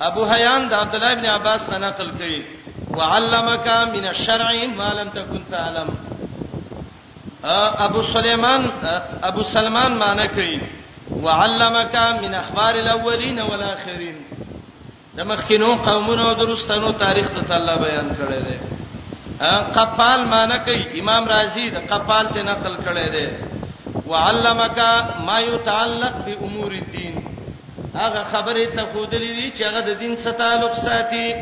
ابو حیان د عبد الله ابن عباس نه نقل کړي وعلمک من الشرع ما لم تكن تعلم ابو سليمان ابو سلمان معنی کوي وعلمک من اخبار الاولین والاخرین د مخکینو قومونو او درستانو تاریخ ته الله بیان کړی دی قپال معنی کوي امام رازی د قپال څخه نقل کړی دی وعلمک ما يتعلق بامور الدين هغه خبره ته خودلې دي چې هغه د دین سره تعلق ساتي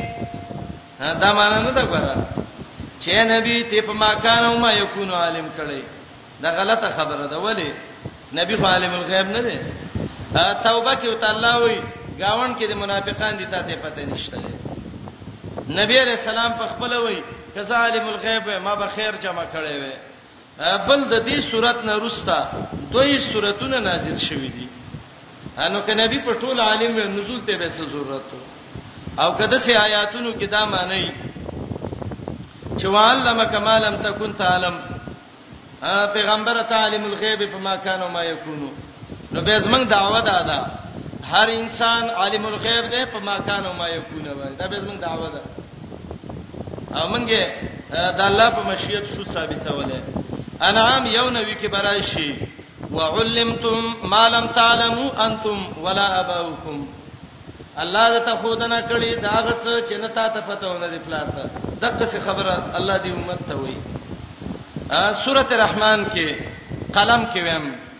دا معنی نه ده غره چې نبی ته په ماکان او ما یکون عالم کړي دا غلطه خبره ده ولی نبی عالم الغیب نه دی توبه کې وت الله وی گاون کې د منافقان دي ته پته نشته نبی علیہ السلام په خپل وی کزا عالم الغیب ما به خیر جمع کړي وي بل د دې صورت نه رستا دوی صورتونه نازل شوې دي انو ک نبی په ټول عالم نزول ته به څه ضرورت او کده سي آیاتونو کې دا معنی چې وعلم کما لم تکن تعلم پیغمبر تعلم الغیب فما کان ما یکونو نو به زمنګ دعوه ده دا هر انسان عالم الغیب دی په ماکان او ما یکونه باندې دا به زمنګ دعوه ده امنګه د الله په مشیت شو ثابتوله انعام یو نوی کې براشي وعلمتم ما لم تعلموا انتم ولا اباؤكم الله د تخودنه کړي دا غڅ چې نه تا ته پته ونه دی پلار ته دغه څه خبره الله دی امت ته وایي سورته رحمان کې قلم کې ویم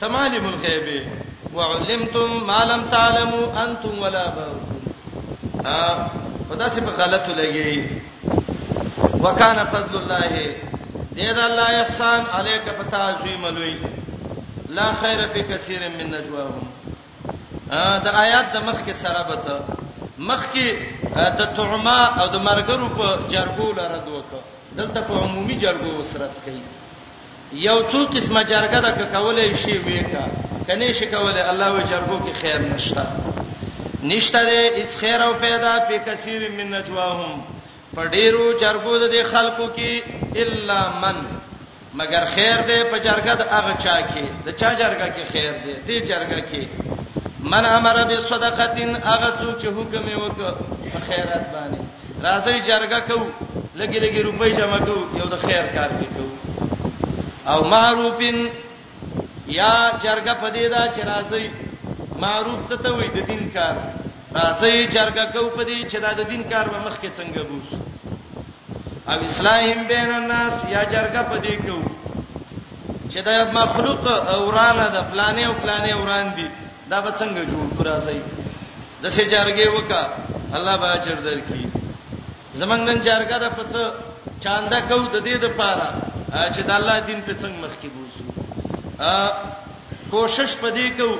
ته معلم الغیب وعلمتم ما لم تعلموا انتم ولا باؤكم ا خدا سي په غلطو لګي وکانه فضل الله دې دا الله احسان عليك فتا عظیم لوی لا خیر فی کثیر من نجواهم دا آیات د مخ کې سره بته مخ کې د تعما او د مرګرو په جرګو لاره دوکه دلته په عمومي جرګو وسرت کوي یو څو قسمه جرګه د کولای شي وېکا کني شي کولای الله وی جرګو کې خیر نشتا نشته دې هیڅ خیر او پیدا په کثیر من نجواهم په ډیرو جرګو د خلکو کې الا من مگر خیر دې په جرګه د هغه چا کې د چا جرګه کې خیر دې دې جرګه کې من امر به صدقتين هغه څوک چې حکم یې وکړ په خیرات باندې راځئ جرګه کوو لګي لګي روپۍ جمع کوو یو د خیر کار کې کوو او معروفین یا جرګه پدې دا چې راځي معروف څه ته وي د دین کار راځي جرګه کو پدې چې دا د دین کار به مخ کې څنګه بوس او اسلام بین الناس یا جرګه پدې کو چې دا مخلوق اورانه د پلانې او پلانې اوران دي دا به څنګه جوړ کو راځي د سه جارګه وکا الله به اجر درکې زمنګ نن جارګه د پڅ چاندا کو د دې د پاره چې د الله دین په څنګه مخ کې بوزو کوشش پدې کو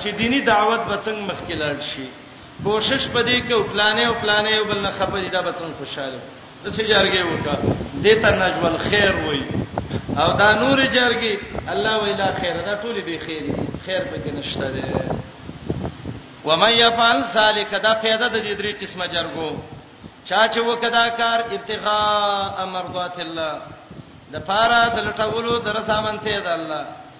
چې دینی دعوت به څنګه مخ کې لاړ شي کوشش پدې کې او پلانې او پلانې یو بل نه خپه دي دا به څنګه خوشاله د څه جارګي وکړه دې ته نجو الخير وای او دا نور جارګي الله ویلا خیر دا ټول به خیر دي خیر پکې نشته ده ومن يفعل ذلك دا پیدا د دې درې قسمه جرګو چا چې وکدا کار ابتغاء مرضات الله د پاره د لټولو در سامنته ده الله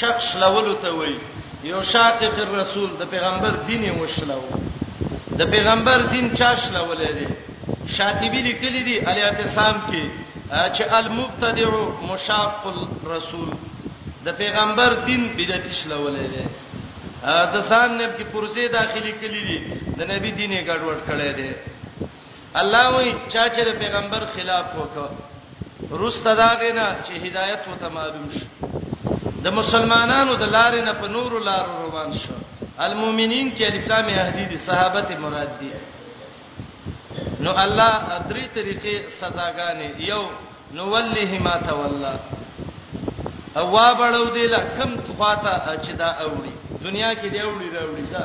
شک شلولو ته وایي یو شاقق الرسول د پیغمبر دین یې وشلو د پیغمبر دین چا شلولې دي شاطبی لیکلی دی الاعتصام کې چې المبتدع مشاق الرسول د پیغمبر دین بدعت شلولې دي د ځان نه کې پرزه داخلي کلی دي د نبی دین یې ګډوډ کړی دی الله وی چا چې د پیغمبر خلاف وکړ روسته دا غینا چې هدایت وته معلوم شي د مسلمانانو د لارې نه په نور لار روان شو المؤمنین کې الف لام یهدی دي صحابت مراد دي نو الله درې طریقې سزاګانې یو نوله ما تولى او وابړو دی لا کم خواته چې دا اوړي دنیا کې دی اوړي راوړي ځا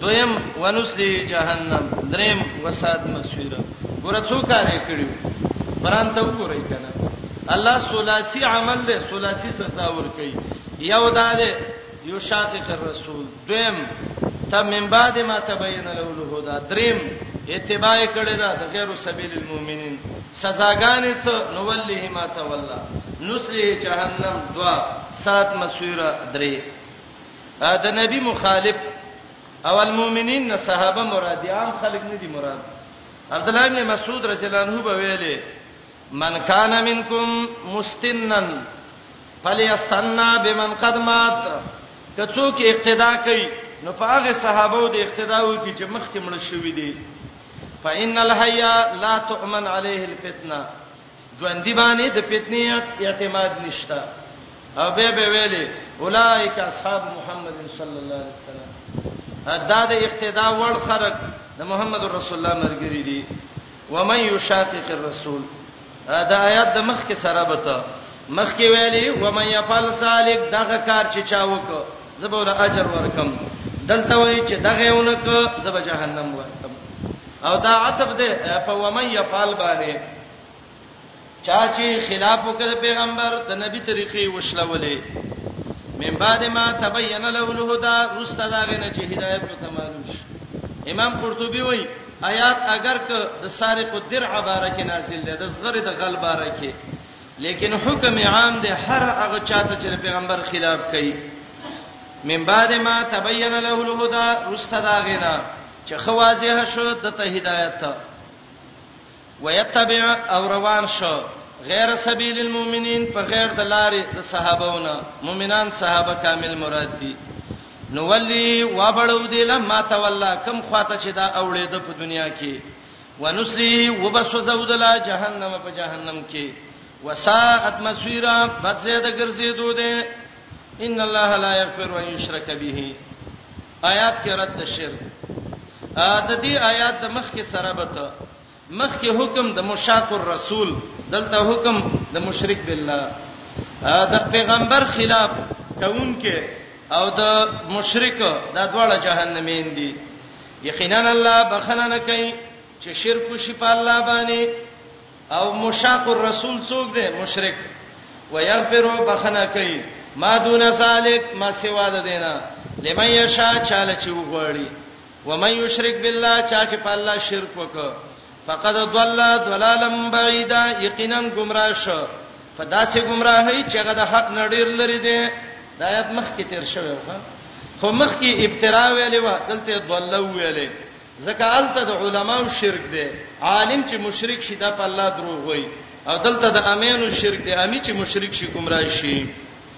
دویم ونسلی جهنم دریم وساد مسویره ګوره څو کارې کړیو قران ته وګورئ کنه الله ثلاثي عمل له ثلاثي سزا ور کوي یو دا ده یو شاقق الرسول دویم، ته من بعد ما تبین له الهدی دریم، اتباع یې کړې ده د غیر سبیل المؤمنین سزاګانې څه، نولیه ما تولی نصلیه جهنم دوه، ساعت مسیره درې، د نبی مخالف او المؤمنین نه صحابه مراد دي عام خلک نه دي مراد عبدالله ابن مسعود رضی الله عنه به ویلې من کان منکم مستنا فلیستنا بمن قد مات که څوک اقتدا کوي نو په هغه صحابه د اقتدا وکي چې مخکې مړ شوی دی فإن الحي لا تؤمن عليه الفتنه ژوند دی باندې د فتنې اعتماد نشته او به به ویلې اولائک اصحاب محمد صلی الله علیه وسلم دا د اقتدا وړ خلق د محمد رسول الله مرګری دي ومن یشاقق الرسول دا آیات د مخ کې سره بته مخ کې ویلي ومن یفعل سالک دغه کار چې چا وکړه زبول اجر ورکم دلته وایي چې دغه ونک زب جهنم ورکم او دا عتب ده په ومن یفعل باندې چا چې خلاف وکړ پیغمبر د نبی طریقې وشلولې من بعد ما تبين له الهدى رستا داغه نه چې هدایت ته معلوم شي امام قرطبي وایي آیات اگر که د سارق الدرع بارکه نازل ده د صغره د غل بارکه لیکن حکم عام ده هر هغه چاته چې پیغمبر خلاف کوي من بعد ما تبين له الهدى رستا داغه نه چې خوازه شو د ته هدایت ته ويتبع او روان شو غیر سبیل المؤمنین په غیر د لارې د صحابهونه مؤمنان صحابه کامل مراد دي نو ولی وبړو دی لما تولا کم خواته چې دا اوړې د په دنیا کې ونسلی وبسو زودلا جهنم په جهنم کې وساعت مسیرا بد زید ګرځیدو دی ان الله لا یغفر ان یشرک به آیات کې رد شرک ا د دې آیات د مخ کې سره بته مخکې حکم د مشاق الرسول دلته حکم د مشرک بالله د پیغمبر خلاف کونکي او د مشرک دا دواړه جهنمین دي یقینا الله بخنه نه کوي چې شرک شي په الله باندې او مشاق الرسول څوک دی مشرک ويغفرو بخنه کوي ما دون ذلک ما سوا د دینه لمن یشا چاله چې وغوړي ومن یشرک بالله چا چې په الله شرک وکړ فقد ضل ضلالا بعیدا یقینا گمراه شو په داسې گمراهی چې هغه د حق نړیر لري دی دا آیات مخ کې تیر شوی و خو مخ کې ابترا ویلې و دلته ضل ویلې ځکه الته د علماو شرک دی عالم چې مشرک شي دا په الله دروغ وایي او دلته د امینو شرک دی امی چې مشرک شي گمراه شي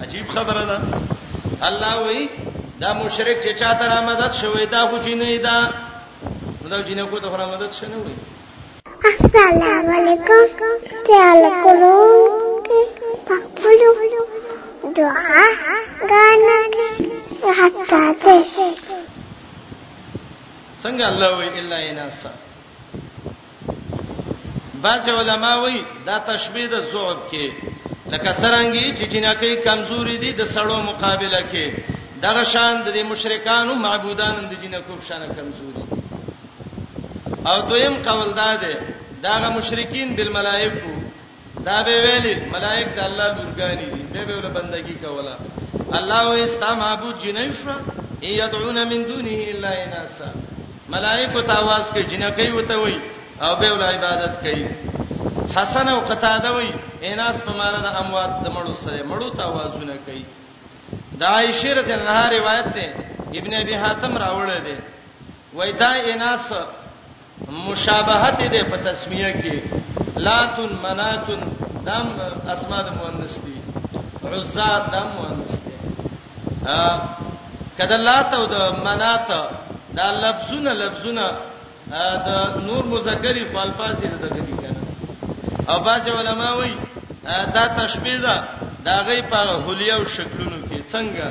عجیب خبره ده الله وی دا مشرک چې چاته را مدد شوی دا خو جنې ده نو دا جنې کو ته را مدد شنه وی السلام علیکم تعال کولو پخپلو دعا غانا کې حتا ته څنګه الله وی الا اناسا بعض علما وایي دا تشبیه د ضعف کې لکه څنګه چې جنکې کمزوري دي د سړو مقابله کې دغه شان د مشرکانو معبودان د جنکو په شان کمزوري او دویم قول دا ده داغه مشرکین بالملائکه دا به ویلي ملائک د الله لورګانی دي به به ول بندگی کوله الله او استا معبود جنې شو ای یدعون من دونه الا اناسا ملائک ته आवाज کوي جنکې وته وي او به ول عبادت کوي حسن او قتاده وي اناس په معنا د اموات د مړو سره مړو ته आवाजونه کوي دا عائشه رضی الله روایت ده ابن ابي حاتم راوړل دي وای دا اناس مشابهت دی په تسمیه کې لاتن مناتن دام اسماء د مؤنث دي عزا دام مؤنث دي کله لات او د منات دا لفظونه لفظونه د نور مذکری په الفاظ دي دغه دي کنه او باج علماء وایي دا تشبیه ده دا غي په حلیه او شکلونو کې څنګه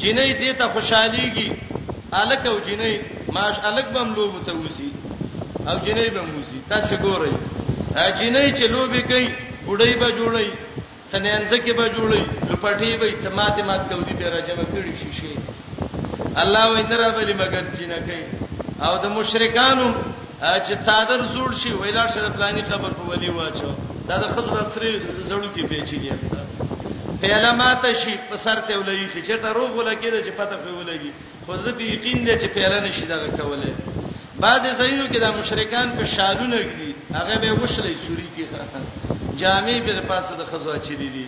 جنې دې ته خوشحاليږي الک او جنې ماش الګ بم لوب ته وزي او جنې بم وزي تاسو ګورئ جنې چې لوبي کوي بډای به جوړي سنینځ کې به جوړي لپټي به چې ماته مات تودي به راجمه کړي شيشه الله وې درا بلی مگر جنہ کوي او د مشرکانو چې څادر جوړ شي ویلا شر پلاني خبر په ولي واچو دا د خپل سره زړو کې پیچیږي پیاله ماته شي په سر ته ولې شي چې ته روغ ولکې چې پته په ولګي خو زه به یقین دې چې پیاله نشي دغه کوله بعضې ځایونو کې د مشرکان په شالونه کړي هغه به وشلې سوري کې جامې به د پاسه د خزو اچري دي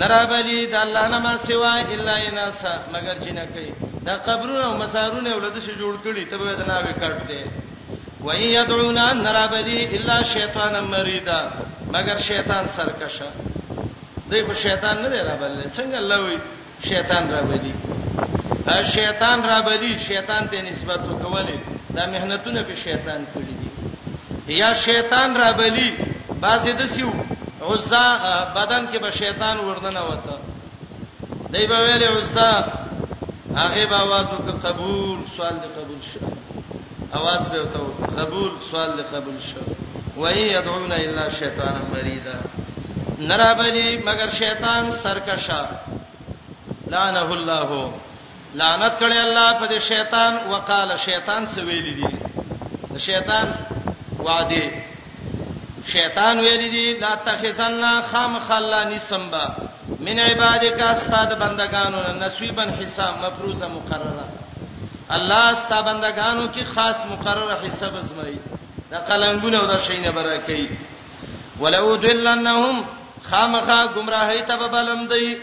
نرابلی د الله نه ما سوا الا اناسا مگر جنہ کوي دا قبرونه او مزارونه ولده شي جوړ کړي ته به د ناوې کټ دی وای یدعون نرابلی الا شیطان مریدا مگر شیطان سرکشه دی خو شیطان نه دی رابلل څنګه الله وی شیطان رابلی شیطان رابلی شیطان ته نسبت وکولې دا مهنتونه په شیطان کړی دي یا شیطان رابلی باسه د سیو عزا بدن کې به شیطان ورننه وته دای په ویلې عزا هغه به आवाज وک قبول سوال دې قبول شه اواز به وته قبول سوال له قبول شو وای يدعون الا شیطان مریدا نرابلی مگر شیطان سرکشا لعنه الله لعنت کړي الله په دې شیطان وقاله شیطان څه ویل دي شیطان وعده شیطان ویل دي لا تخزنا خام خلانی سمبا من عبادک استاد بندگانو نسویبن حساب مفروضه مقرره الله ستا بندگانو کې خاص مقرره حصہ بزمای دا قلنګونه او دا شینه برا کوي ولو دلنهم خامخا گمراهی ته بلم دی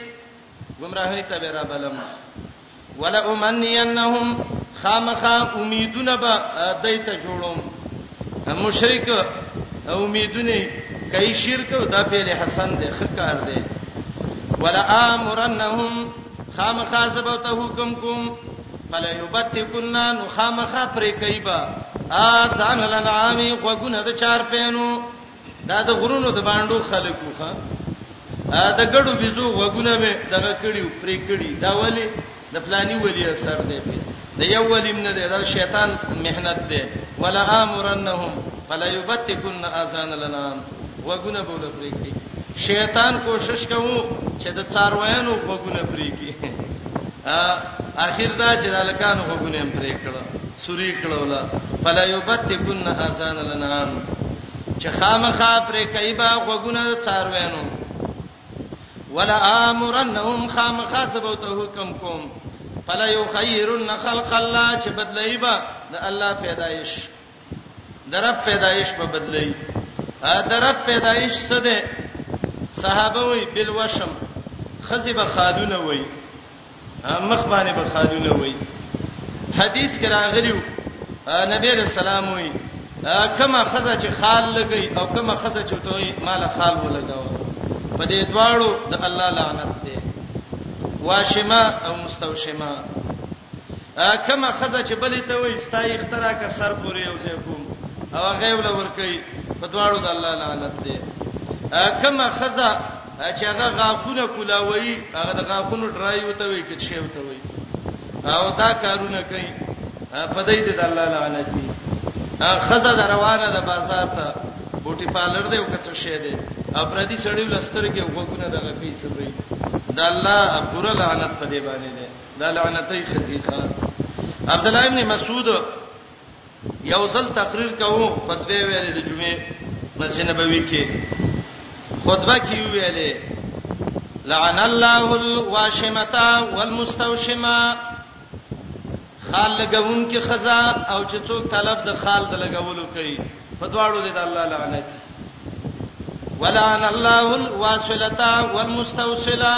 گمراهی ته به را بلم ولا امنینهم خامخا امیدونه به دایته جوړوم مشرک امیدونه کوي شرک او دا پیله حسن دی خکار دی ولا امرنهم خامخا زبته حکم کوم فليبتکن نو خامخا پرې کوي با اذان الانعام غوګونه د چار پینو دا د غرونو د باندو خلکو ښا د ګړو بيزو غوګونه به دغه کړي پرې کړي دا ولی د پلاني ولی اثر دی په د یو ولی نه دی دا شیطان مهنت دی ولا امرنهم فلا يبتكن اذان الانعام وګونه بوله پرې کړی شیطان کوشش کوو چې د څارویانو وګونه پرې کړي اخر دا چې د الکانو وګونه هم پرې کړو سوري کړو لا فلا یبتکن اذان الانعام چې خامخا پرې کوي با وګونه د څارویانو ولا امرنهم خامخا سبوته حکم کوم فلا یخیرن خلق الله چې بدلایبا د الله پیدایش درب پیدایش په بدلی درب پیدایش څه ده صحابه وی بل وشم خزی به خالونه وی مخ باندې به خالونه وی حدیث کې راغلیو نبی رسول الله وی کما خزه چې خال لګی او کما خزه چې توي مال خال ولګاو په دې دواړو د الله لعنت دی واشما او مستوشما کومه خزه چې بلې ته وای ستا اخترا کا سر پورې یو ځای کوم او هغه ول ورکي په دواړو د الله لعنت دی کومه خزه چې هغه غاخونه کولاوي هغه د غاخونو ډرای وته وي کې شی وته وي او دا کارونه کوي په دې د الله لعنت دی خزه د روانه د بازار ته بوټي پالر دی او کڅ شی دی اپرادي سړی لستر کې وګونه دغه کوي سمري د الله پوره لعنت په دې باندې دی دا لعنتی خزیخه عبد الله ابن مسعود یو ځل تقریر کوو خطبه ویلې د جمعې مسجد نبوي کې خطبه کې ویلې لعن الله الواشمتا والمستوشما خال لګون کې خزا او چې څوک طلب د خال د لګولو کوي په دواړو دې د الله لعنت ولعن الله الواسلتا والمستوصلا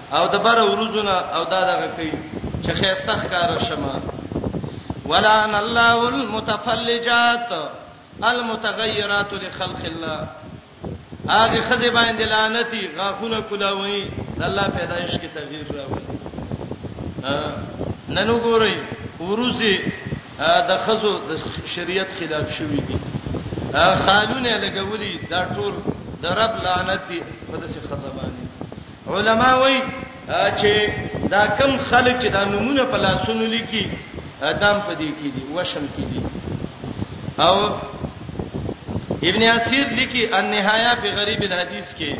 او د بر ورځونه او دا دغه کوي چې خيسته ښکار شمه ولعن الله المتفلجات المتغيرات لخلق الله هغه خزه باندې لعنتی غاخونه کولاوي د الله پیدایش کې تغییر راوړي نن وګورئ ورځي د خزو د شریعت خلاف شوې دي خالونه لګولي دا ټول د رب لعنت دی په دسه خزبانه علما وایي چې دا کم خلک چې دا نمونه په لاسونو لیکي دام په دې کې دي وشم کې دي او ابن اسیر لیکي ان نهایا په غریب الحدیث کې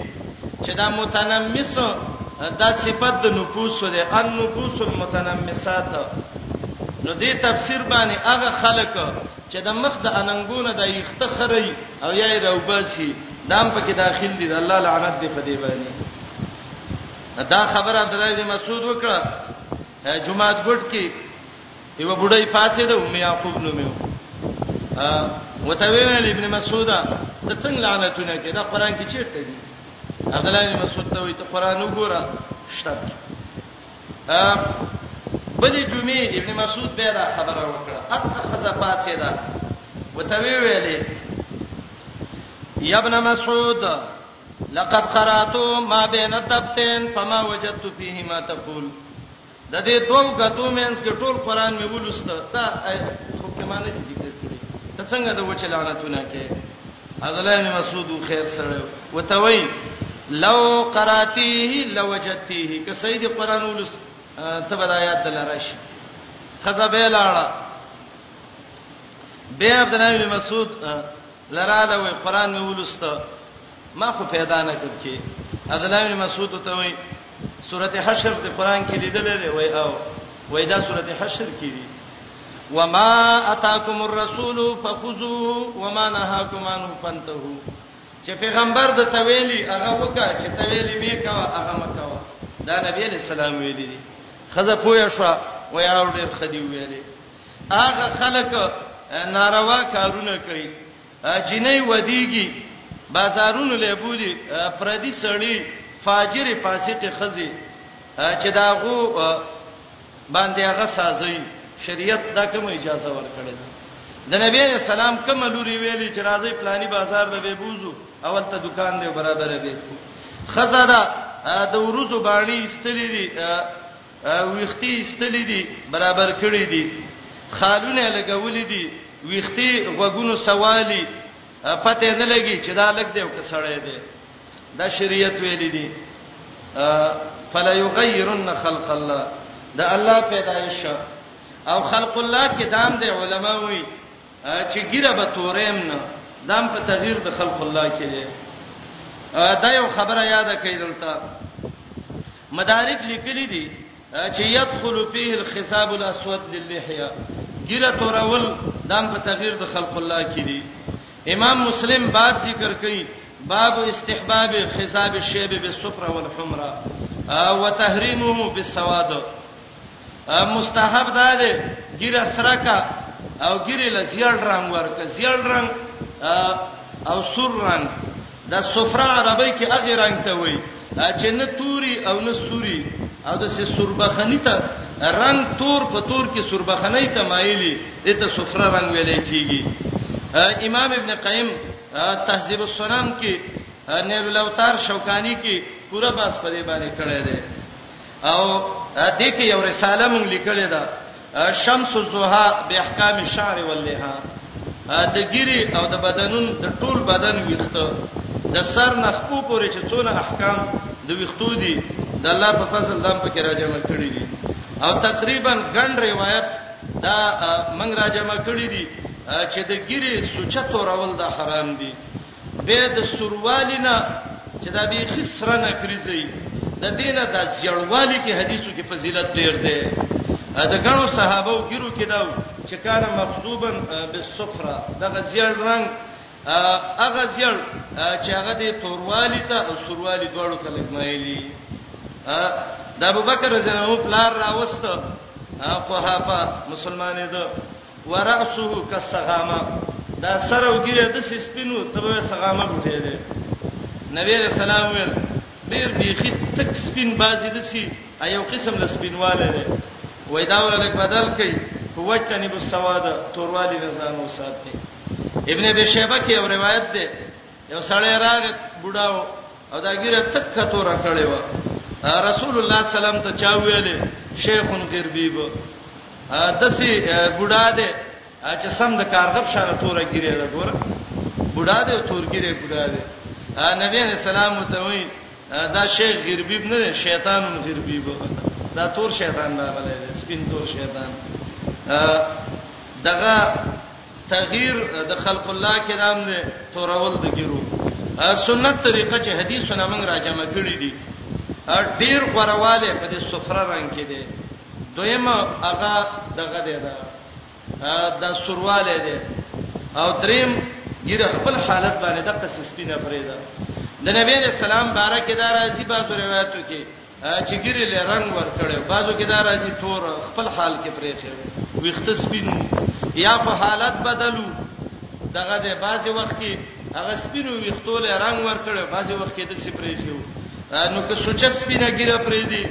چې دا متنمس دا صفت د نفوس ده ان نفوس المتنمسات نو دې تفسیر باندې هغه خلک چې د مخ د اننګونه د یخته خري او یا یې راوباسي دام پکې داخل دي دا الله لعنت دی په دې باندې دا خبره عبد الله بن مسعود وکړه جمعات ګټ کې یو بډای پاتې ده ام یعقوب نو میو وته ویل ابن مسعود ته څنګه لعنتونه کې دا قران کې چیرته دي عبد الله بن مسعود ته وایي ته قران وګوره شرط بلې جمعې ابن مسعود به دا خبره وکړه اته خزه پاتې ده وته وی ویلې یا ابن مسعود لقد قرات ما بين الدفتين فما وجدت فيه ما تقول د دې دوو غتو مینس کې ټول قران مې ولوسته تا حکمانه ذکر کړی ته څنګه د وچ لعنتونه کې عبدالله بن مسعود خیر سره وتوي لو قراتيه لوجدتيه که سید قران ولس ته بد آیات دلارش خزه به لاړه به عبد الله بن مسعود لراله وی قران می ولست ما خو پیدا نه کړ کی عبد الله بن مسعود ته وی سورته حشر د قران کې لیدلې وی او وی دا سورته حشر کې دی وما اتاکم الرسول فخذوا وما نهاکم عنه فانتهوا چې پیغمبر د تویلی هغه وکا چې تویلی می کا هغه مکا دا نبی علیہ السلام ویلی دي خزه پویا شو و یا ډیر خدی ویلی هغه خلک ناروا کارونه کوي جنې ودیږي بازارونو له بولی پردي سړی فاجر فاسق خزي چې داغو باندې هغه سازي شریعت دا کوم اجازه ورکړي د نبی اسلام کوم لوري ویلي چې راځي پلاني بازار د به بوزو اول ته دکان دی برابر دی خزاده د ورځو باندې استلې دي ویختي استلې دي برابر کړې دي خالونه لګولې دي ویختي غوګونو سوالي پته نه لګي چې دا لګ دی او کسړې دی دا شریعت ویل دي فلا یغیرن خلق الله دا الله پیدایش او خلق الله کې دام د علما وي چې ګیره به توریم نه دام په تغییر د خلق الله کې دی دا یو خبره یاد کړئ دلته مدارک لیکلي دي چې يدخل فيه الخصاب الاسود للحيه ګیره تورول دام په تغییر د خلق الله کې دي امام مسلم بعد ذکر کوي باب استحباب خصاب الشيب بالصفرة والحمرة وتحريمه بالسواد مستحب ده ده ګیره سره کا او ګیره لزیړ رنگ ورکه زیړ رنگ او سور رنگ د صفرا عربی کې هغه رنگ ته وایي چې نه توري او نه سوري او د سوربخنی ته رنگ تور په تور کې سوربخنی ته مایلی دته صفرا رنگ ویل کیږي امام ابن قیم تهذیب السنن کې نیر الاوتار شوکانی کې پورا باس په دې باندې کړی دی او د دې کې یو رساله مونږ لیکلې ده شمس الزوها باحکام الشعر واللها د ګيري او د بدنون د ټول بدن ویخته د سر نخپو پورې چې څونه احکام د ویختو دي د الله په فضل دام پکې راځم کړی دي او تقریبا ګڼ روایت دا منګ راځم کړی دي چې د ګيري سوچه تورول دا حرام دي به د سروالینا چې دا به خسره نه کریږي د دینه د ځړوالی کې حدیثو کې فضیلت ډیر دی د ګڼو صحابه او ګیرو کې دا چې کار مخصوبن بالصفرا د غزیړ رنگ هغه ځړ چې هغه د توروالی ته او سروالی دواړو ته لګمایلی د ابوبکر رضی الله عنه پلار راوست خو هغه مسلمانې ده وراسه کسغامه دا سر او ګیره د سپینو تبه سغامه بوټی دی نبی رسول الله ویل ډیر بیخی تک سپین بازی دسی ایو قسم د سپینواله دی وای دا ولې بدل کړي وجتنی بو سواد توروالی نزان وساتي ابن ابي شيبه کې یو روایت ده یو سړی راغ بډاو او دا ګیره تک کتو را کړې و رسول الله سلام ته چا ویلې شیخون غربیب دسی بډا دې چې سم د کارغب شغه توره ګیره ده ګوره بډا دې تور ګیره بډا دې نبی رسول الله ته وی دا شیخ غربیب نه شیطان غربیب دا تور شیطان راغلی سپین تور شیطان دغه تغیر د خلق الله کرام نه تورول د ګیرو سنت طریقه چې حدیثونه موږ راجمع کړی دي ډیر غورواله په دې سفره رنگ کې دي دویمه هغه دغه دی دا دا سرواله دی او دریم ګیره خپل حالت باندې د قصې سپینه فریدا د نبی رسول الله بارکه دار ازي بازو روایتو کې چې ګیره له رنگ ور کړو بازو کې دا راځي تور خپل حال کې پرې خو ویخت سپینو یا په حالت بدلو دغه د بازي وخت کې هغه سپینو ویختو له رنگ ور کړو بازي وخت کې د سپرې خو نو که سوچ سپینه ګیره پرې دی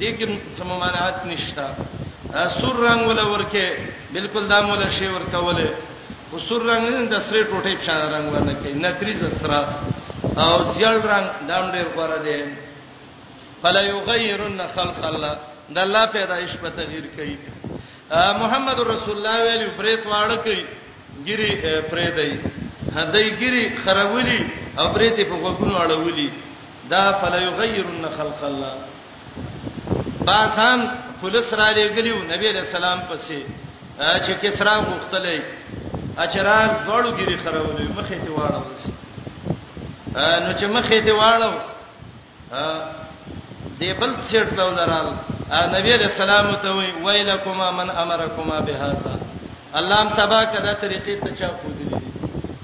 د کې سم مانعات نشتا سور رنگ ولا ورکه بالکل دا مولا شی ورکوله خو سور رنگ نه د سره ټوټې په شان رنگ ورنه کوي نکریز سره او زیړ رنگ دام ډیر غوړه دی فلیغیرن خلق الله د الله پیدایش په تغییر کوي محمد رسول الله ویلو پرې تواړه کوي ګری پرې دی هدی ګری خرولي او پرې ته په غوګونو اړولي دا فلیغیرن خلق الله باسان پولیس را لګلیو نبی علیہ السلام پسې چې کسرا غوښتلې اچران غړو ګری خرولې مخې ته واړو نو چې مخې ته واړو دی بل څیر ته ولرال نبی علیہ السلام ته وی ویلکما من امرکما بهذا الله ام تبا کدا طریقې ته چا پودلی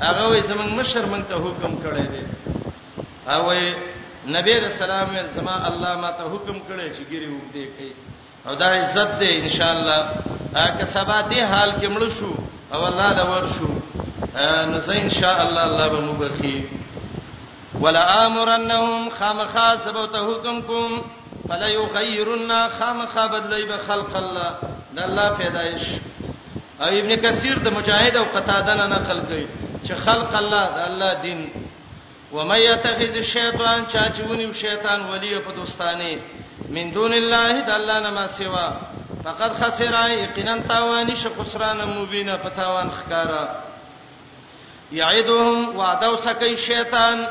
هغه وی زمنګ مشر مونږ ته حکم کړی دی او نبی علیہ السلام زما الله ما ته حکم کړی چې ګری وګدې کوي او دا عزت دی ان شاء الله که سبا دې حال کې مړ شو او الله له ور شو نو زه ان شاء الله الله به مبخي ولا امرنهم خامخا سبوت حکم کوم فلا یغیرن خامخا بدلی به خلق الله د الله پیدایش او ابن کثیر د مجاهد او قتاده نه نقل کوي چې خلق الله د الله دین ومن يتخذ الشيطان چا چې ونیو شیطان ولی په دوستانه من دون الله د الله نه ما سوا فقد خسر یقینا تاوان ش خسران مبینا په تاوان خکارا یعدهم وعده وسکی شیطان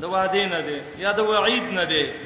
د وعده نه دی یا د وعید نه دی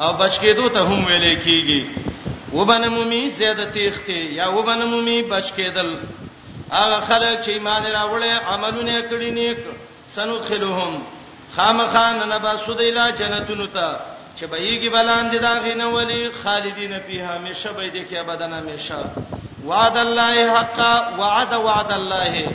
او بچ کېدو ته هم ویلې کیږي وبنمومي زیاده تیخته یا وبنمومي بچ کېدل هغه خلک چې ایمان راوړي عملونه کړی نیک سندخلهم خامخان نه با سودیلا جنتونو ته چې به یېږي بلاندې دا غینه ولی خالدین فیها همیشه به دې کې ابدان همیشه وعد الله حقا وعد وعد الله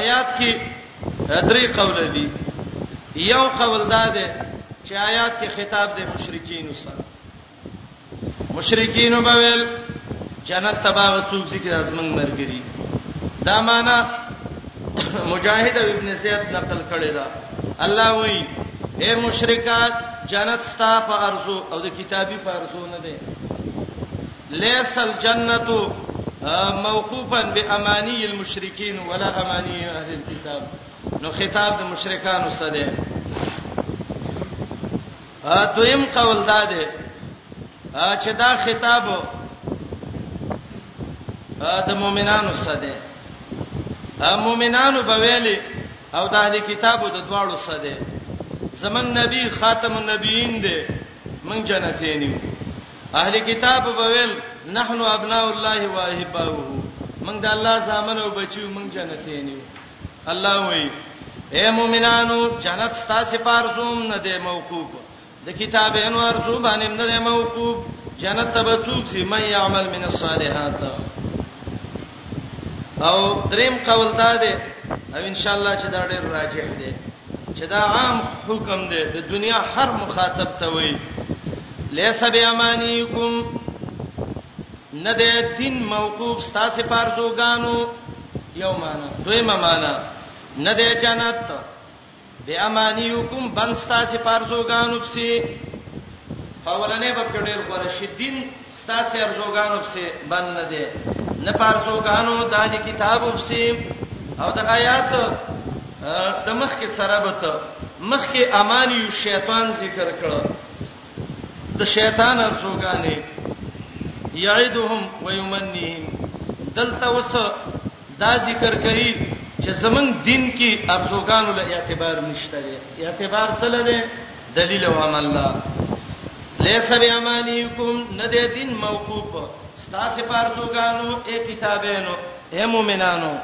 آیات کې درې قول دي یو قول دا دی چې آیات کې خطاب د مشرکین سره مشرکین وبویل جنت تباغ څوک چې ازمن مرګري دا معنا مجاهد او ابن زید نقل کړی دا الله وایي اے مشرکات جنت ستا په ارزو او د کتابي په ارزو نه ده ليس الجنة موقوفا باماني المشرکین ولا اماني اهل الكتاب نو خطاب د مشرکانو سره دی ا دویم قول دا دی چې دا خطاب د مؤمنانو سره دی مؤمنانو به ویلي او د اهل کتابو د دواړو سره دی زمنګ نبی خاتم النبیین دی من جنتین یو اهل کتاب بویل نحن ابناء الله واحباؤه موږ د الله زامن او بچیو موږ جنتین یو الله وی اے مومنانو جنت ستاسو پارزوم نه دی موقوف د کتاب انوار زو باندې نه دی موقوف جنت تبڅوک سی مې عمل من الصالحات او دریم قول دا دی او ان شاء الله چې دا ډېر راجح دی چې دا عام حکم دی د دنیا هر مخاطب ته وایي لیس بیامانیکم نه د دین موقوف ستاسو پارزوګانو یو معنا دویمه معنا نه د جنت بی امانیکم بند ستاسو پارزوګانو پسې پاولنې باب کې ډېر غوړه شي دین ستاسو ارزوګانو پسې بند نه دی نه پارزوګانو د اهل کتابو پسې او د آیات د مخ کې سره بته مخ کې امانی شیطان ذکر کړو د شیطان ارزوګانې یعدهم ويمنيهم دلته وس دا ذکر کوي چې زمنګ دین کې ارزوګانو له اعتبار نشته دی اعتبار څه لده دلیل او عمل لا لیس بیامانیکم نه دې دین موقوف ستاسو پر ارزوګانو اے کتابینو اے مومنانو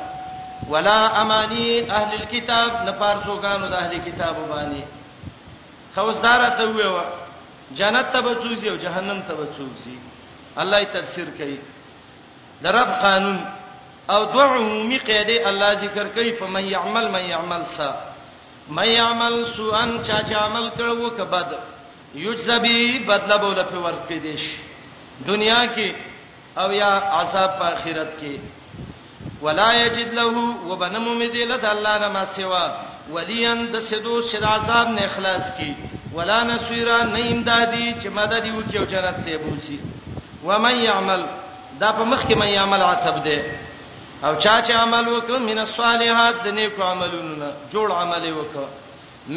ولا امانی اهل الكتاب نه پر ارزوګانو د اهل کتاب باندې خوستار ته ویو جنت ته بچوسی او جهنم ته بچوسی الله یې تفسیر کوي د رب قانون او دوه عمومي قاعده الله ذکر کوي په من يعمل من يعمل سا من يعمل سوءا چا چې عمل کړو کبد یجزبی بدله بوله په ورت کې دیش دنیا کې او یا عذاب په آخرت کې ولا یجد له وبنم مدله د الله نه ما سوا ولین د سدو شد عذاب نه اخلاص کی ولا نسویرا نه امدادی چې مدد یو کې جنت ته بوسی ومن يعمل دا په مخ کې من يعمل عتب ده او چا چې عمل وکړ من الصالحات د نیکو عملونو نه جوړ عمل وکړ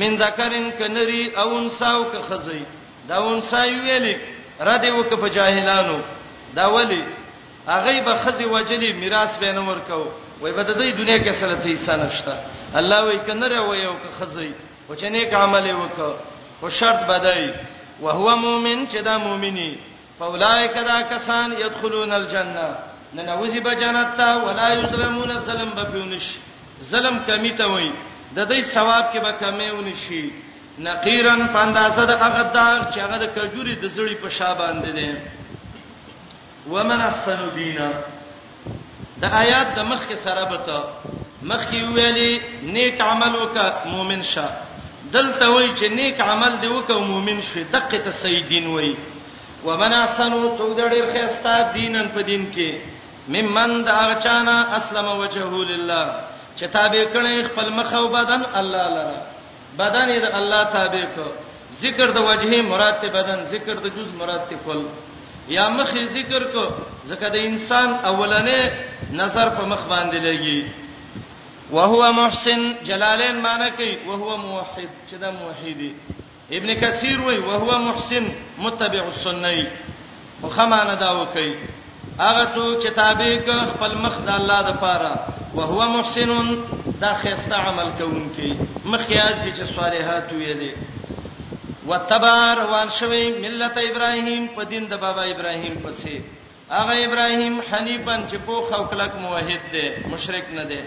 من ذکرن کنری او انساو که خزی دا انسای ویلی رد وک په جاهلانو دا ولی هغه به خزی وجلی میراث به نه ورکاو وای بد د دنیا کې سره څه حصہ نشته الله وای کنره وای او که خزی او چې نیک عمل وکړ خو شرط بدای وهو مؤمن چې دا مؤمنی فاولائک دا کسان يدخلون الجنه ننوزی به جنت ته ولا یظلمون ظلم به پیونش ظلم کمی ته وای د دې ثواب کې به کمی ونشي نقیرن فاندازه د هغه داغ چې هغه د کجوري د زړی په شابه اند دي ومن احسن دینا د آیات د مخ کې سره به ته مخ کې ویلي نیک عمل وکا مؤمن شه دلته وای چې نیک عمل دی وکاو مؤمن شوي دقه ته صحیح دین وای ومن احسنو تو د ډېر خستا دینن په دین کې ممن د اغچانا اسلم وجهه لله چې تابع کړي خپل مخ او بدن الله لره بدن یې د الله تابع کو ذکر د وجهه مراد ته بدن ذکر د جز مراد ته کل یا مخې ذکر کو ځکه د انسان اولنې نظر په مخ باندې لګي وهو محسن جلالین معنی کوي وهو موحد چې دا موحدی ابن کثیر وای وهو محسن متبع السنه خو خمانه دا وکي هغه څوک چې تابع ک خپل مخ د الله د پاره او هو محسن دا خسته عمل کوونکی مخیات دي چې صالحات وي دي وتبار وان شوی ملت ابراهیم په دین د بابا ابراهیم پسې هغه ابراهیم حنیفن چې په خو کلک موحد دی مشرک نه دی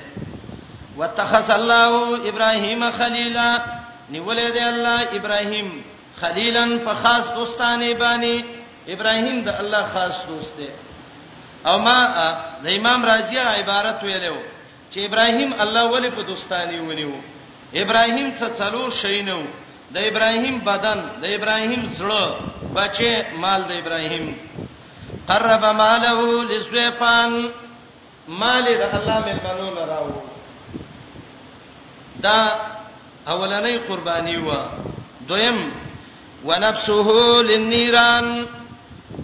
وتخص الله ابراهیم خلیلا نیولې دی الله ابراهیم خلیلا په خاص دوستانه باندې ابراهیم د الله خاص دوست دی او ما د امام رازی عبارت ویلو چې ابراهیم الله ولې په دوستانی ونیو ابراهیم څه څلور شینو د ابراهیم بدن د ابراهیم زړه بچي مال د ابراهیم قرب ماله لزویفان مال د الله ملمنو نه راو دا اولنې قرباني و دویم ونفسه للنيران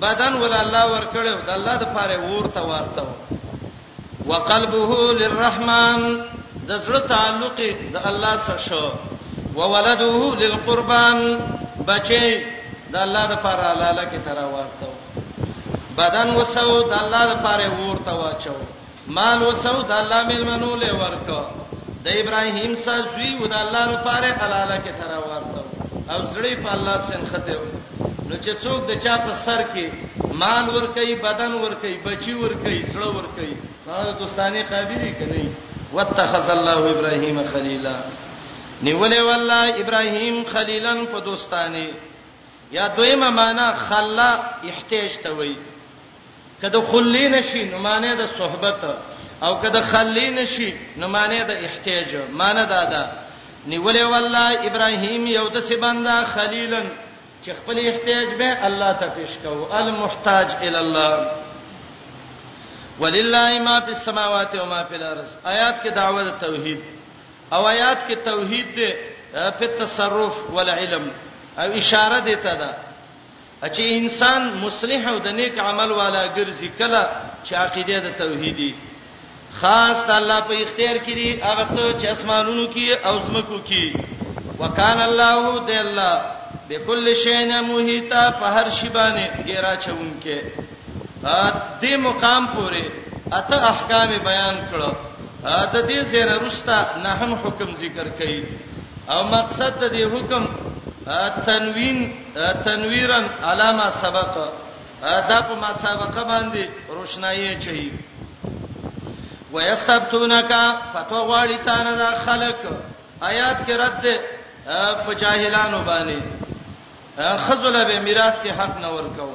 بدن ول الله ورکړو د الله د پاره ورته ورته وقلبه للرحمن د زړه تعلق د الله سره شو وولده للقربان بچي د الله د پاره لاله کې ترا ورته بدن وسو د الله لپاره ورته واچو مال وسو د الله ملمنو له ورکو د ابراهیم سره زوی و د الله لپاره حلاله کې تر ورته او زړی په الله پسند خته نو چې څوک د چا په سر کې مال ور کوي بدن ور کوي بچي ور کوي زړه ور کوي هغه دوستانه قابل کړي واتخذ الله ابراهيم خليلا نیولې والله ابراهيم خليلا په دوستانه یا دویمه معنی خلا احتیاج ته وایي که د خلی نشي نو معنی د صحبت او که د خلی نشي نو معنی د احتیاج معنی دا ده نیولې والله ابراهیم یو د سی بندا خلیلن چې خپل احتیاج به الله ته پیش کوو المحتاج ال الله ولله ما فی السماوات و ما فی الارض آیات کې دعوت توحید او آیات کې توحید دی په تصرف ول علم او اشاره دی ته ده چې انسان مصلح او د نیک عمل والا ګرځي کله چې عقیده د توحیدی خاص د الله په اختیار کې دي هغه څه چې اسمانونو کې او زمکو کې وکانه الله د الله بكل شيء محيطا په هر شی باندې ګیرا چونکه دې مقام پورې اته احکام بیان کړو د دې زیره رستا نه هم حکم ذکر کړي او مقصد د دې حکم تنوین تنویرن علامه سبق دا په ما سابقه باندې روشنايي چي ويستبتونک فتوا غواړي تانه دا خلق آیات کې رد په جاهلانو باندې خذل به میراث کې حق نه ورکاو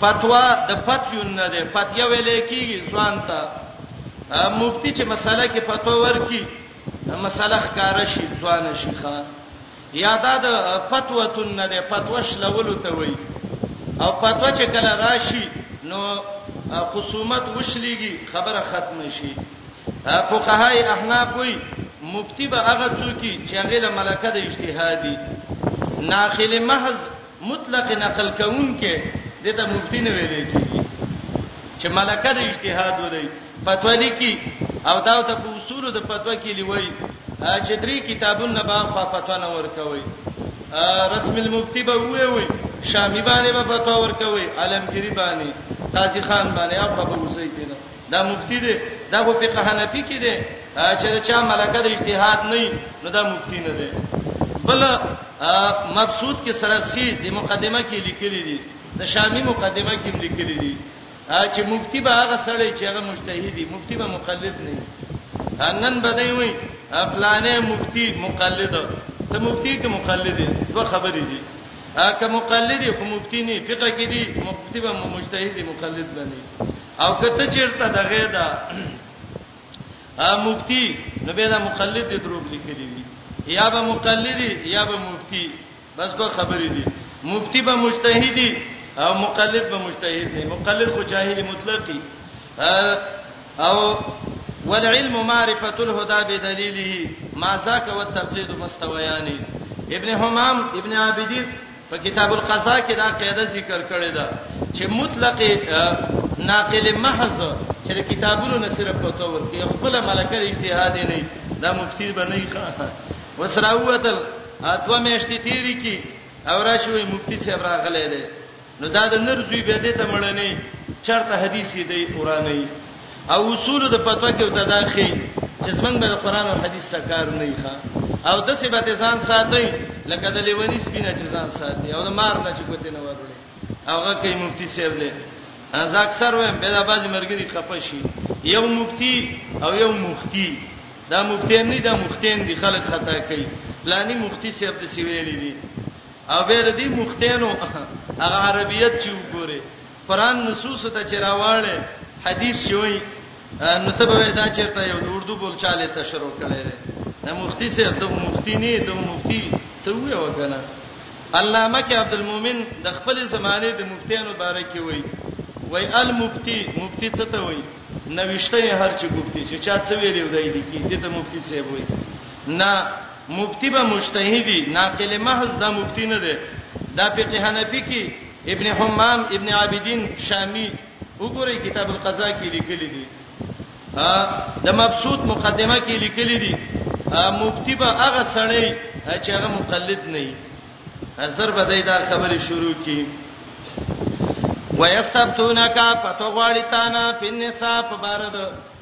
فتوا د فتیون نه ده فتیا ویل کیږي ځوان ته مفتی چې مسله کې فتوا ورکي مسله ښکارا شي ځوان شي ښا یا دا د فتوتون نه ده فتوا شلولو ته وایي او فتوا چې کله راشي نو خصومت وشليږي خبره ختم شي فقهای احناف وایي مفتی به هغه څوک چې هغه له ملکه د اجتهادي ناخله محض مطلق نقل کوونکی دې ته مفتی نه ویل کیږي چې ملکه د اجتهاد ولې فتوا لیکي او دا ته په اصول د فتوا کې لیوي چې درې کتابونه به خو فتوا نه ورکوي رسم المفتی به وې وې شامی باندې به فتوا ورکوي عالمګری باندې قاضی خان باندې هغه به وسې کینه دا مفتی دی دا خو فقه حنفی کې دی چې چا ملکه د اجتهاد نه نو دا مفتی نه دی بل مبسوط کې سرخسی د مقدمه کې لیکلي دي د شامی مقدمه کې لیکلي دي چې مفتی به هغه سړی چې هغه مجتهد دی مفتی به مقلد نه نن بدای وي افلانه مفتی مقلد ته مفتی کې مقلد دی دوه خبرې دي که مقلد خو مفتی نه فقہ کې دي مفتی به مجتهد مقلد بني او کته چیرته دغه دا ا مفتی نو به دا مقلد دی دروغ لیکلی وی یا به مقلد یا به مفتی بس دوه خبرې دي مفتی به مجتهدی او مقلد به مجتهد نه مقلد خو جاهل مطلقي او والعلم معرفه الهدى بدليله ما ذاك والتقليد مستويان ابن حمام ابن عابدين په کتاب القضاء کې دا قاعده ذکر کړې ده چې مطلق ناقل محض چې کتابونو نه صرف په تور کې خپل ملکه اجتهاد نه دا مفتی به نه ښه وسراوتل اتو مېشتې تیری کې او راشوي مفتی صاحب راغلې ده نو دا د نرزوی به دې ته مړنې چرته حدیث دی قرآنی او اصول د فتوا کې وته دا خې چې زمنګ به قرآن او حدیث سره کار نه ښه او د څه به ځان ساتي لکه د لیونی سپینه چې ځان ساتي او د مار نه چې کوته نه ورولې هغه کې مفتی سیب دی از اکثر ویم به د باج مرګري خپه شي یو مفتی او یو مفتی دا مفتی نه دا مفتین دي خلک خطا کوي پلاني مفتی سیب د سیویلې دي او به د دې مفتینو هغه عربیت چې وګوره قران نصوص ته چراواله حدیث شوی نو ته به دا چیرته یو اردو بولچاله ته شروع کړي ده د مفتی سره د مفتی نه د مفتی څه وی وکنه علامه کې عبد المؤمن د خپل زمانه د مفتیانو باره کې وای وای المفتی مفتی څه ته وای نوښته هر چې مفتی چې چا څه ویلی ودای دي کې دته مفتی څه وای نه مفتی به مجتهدی ناقل محض دا مفتی نه دی دا فقه حنفی کې ابن حمام ابن عابدین شامی وګورئ کتاب القضاء کې لیکلي دي د مبسوط مقدمه کې لیکلي دي مفتی به هغه سړی چې هغه مقلد نه وي زر به دا خبره شروع کی ويستبتونک فتغواړی تانا فنسا په بار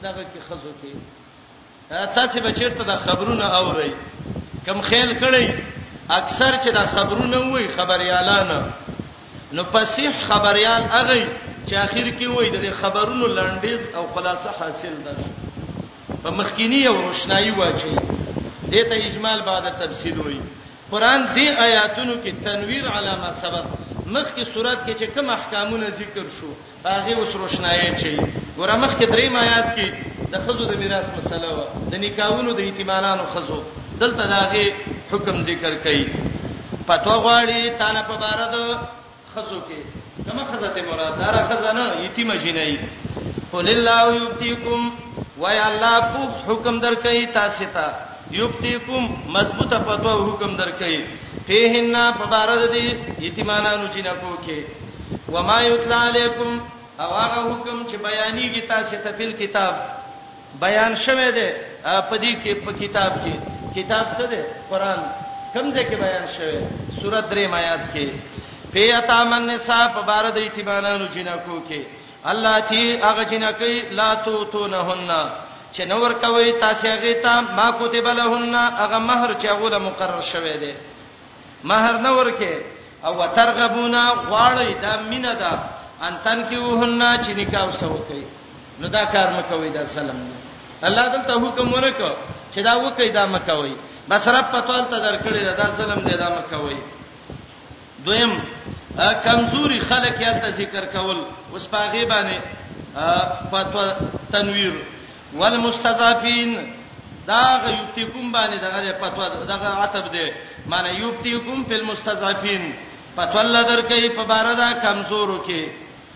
دغه کې خزو کې تاسو به چیرته د خبرونه اورئ کم خیال کړئ اکثر چې دا خبرونه وای خبريالان نو فصیح خبريال هغه چې اخر کې وای د خبرونو لنډیز او خلاصه حاصل ده په مخکینی او روشنایی واچي دته اجمال بعد تفصیل وای قران دې آیاتونو کې تنویر علامه سبب مخکې صورت کې چې کوم احکامونه ذکر شو هغه اوس روشنايي اچوي. ګوره مخکې درېیم ایات کې د ښځو د میراث مسله وه، د نکاحونو د یتیمانانو ښځو، دلته د هغې حکم ذکر کوي. فتوا غواړي تانه په باره د ښځو کې، کومه ښځه ترې مراد ده؟ هره ښځه نه، یتیمه جینۍ. قل الله یفتیکم، وایه الله پوخ حکم درکوي تاسې ته. یفتیکم مضبوطه فتوا او حکم درکې فیهن په بار د دې یتیمانانو جنکو کې وما یتلا علیکم او هغه حکم چې بیانېږي تاسو ته په کتاب بیان شوه دی په دې کې په کتاب کې کتاب څه دی قران کمزه کې بیان شوه سورۃ درې آیات کې پیاتا من نساء په بار د یتیمانانو جنکو کې الله تی هغه جنکی لا تو تو نه هن چې نور کوي تاسو هغه ته ما کوتب لهن هغه مہر چې هغه له مقرر شوه دی مہر نور کې او وترغبونا غواړی دا مینه ده ان تن کې وهن چې نکاح وسو کوي نو دا کار مکوي دا سلام نه الله دلته حکم ورکړ چې دا وکي دا مکوي بس رب پتوال ته درکړي دا سلام دې دا مکوي دویم کمزوري خلک یې ته ذکر کول اوس پاغه باندې فتوا تنویر والمستضعفین دا یبتیکم باندې دغه فتوا دغه عتب دی معنی یبتیکم فی المستضعفین فتوا لدر کوي په بار دا کمزورو کې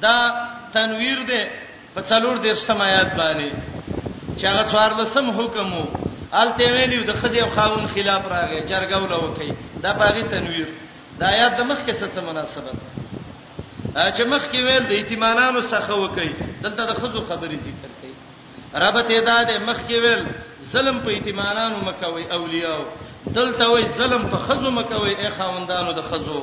دا تنویر دی په څلور دیرشتم آیات باندې چې هغه څوارلسم حکم وو الته ویلو د خزی او خاون خلاف راغی جرګه ولا وکي دا باغی تنویر دا آیات د مخ کې څه مناسبت چې مخ کې ویل د ایتمانانو څخه وکي دلته د خزو خبرې ذکر کړي ربط ادا د مخ کې ویل ظلم په ایتمانانو مکوي اولیاء دلته وی ظلم په خزو مکوي اخوندانو د خزو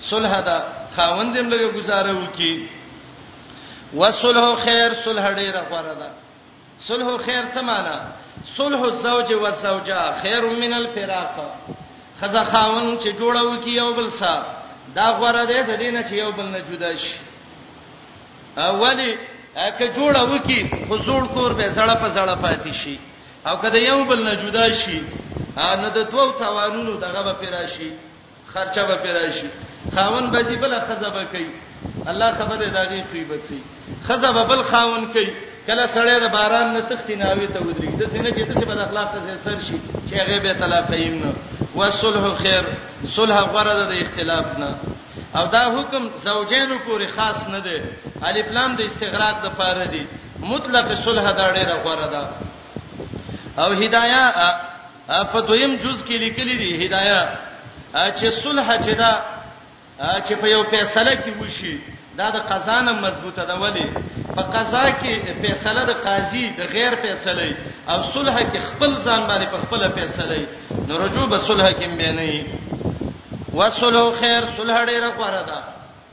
صلح ده خاوند هم لږه گزاره وکي وصلح خیر صلح ډیره غوړه ده صلح خیر څه معنی صلح الزوج والزوجه خیر من الفراق خزه خاون چې جوړو کی یو بل سره دا غوړه ده د دینه چې یو بل نه جدا شي اولی که جوړو کی حضور کور به زړه په زړه پاتې شي او کله یو بل نه جدا شي نو د دوو توانونو دغه به پیرا شي خرچه به پیرایشي خاون بزی بل خزه به کوي الله خبره داږي کوي بچي خزه به بل خاون کوي کله سړی د باران نه تختی ناوي ته ودرېږي د سینې چې د څه بد اخلاق ته سر شي چې هغه به طلاق قیم نه وصلح خیر صلح غره د اختلاف نه او دا حکم زوجینو پورې خاص نه دی الف لام د استغراق د پاره دی مطلق صلح دا ډیره غره ده او هدایا په دویم جز کې لیکلي دي هدايه چې صلح چې دا چې په یو فیصله کې وشي دا د قضا نه مضبوطه ده ولی په قضا کې فیصله د قاضي د غیر فیصله او صلح کې خپل ځان باندې په خپل فیصله نو رجوع به صلح کې به نه وي وصلح خیر صلح ډیره غوړه ده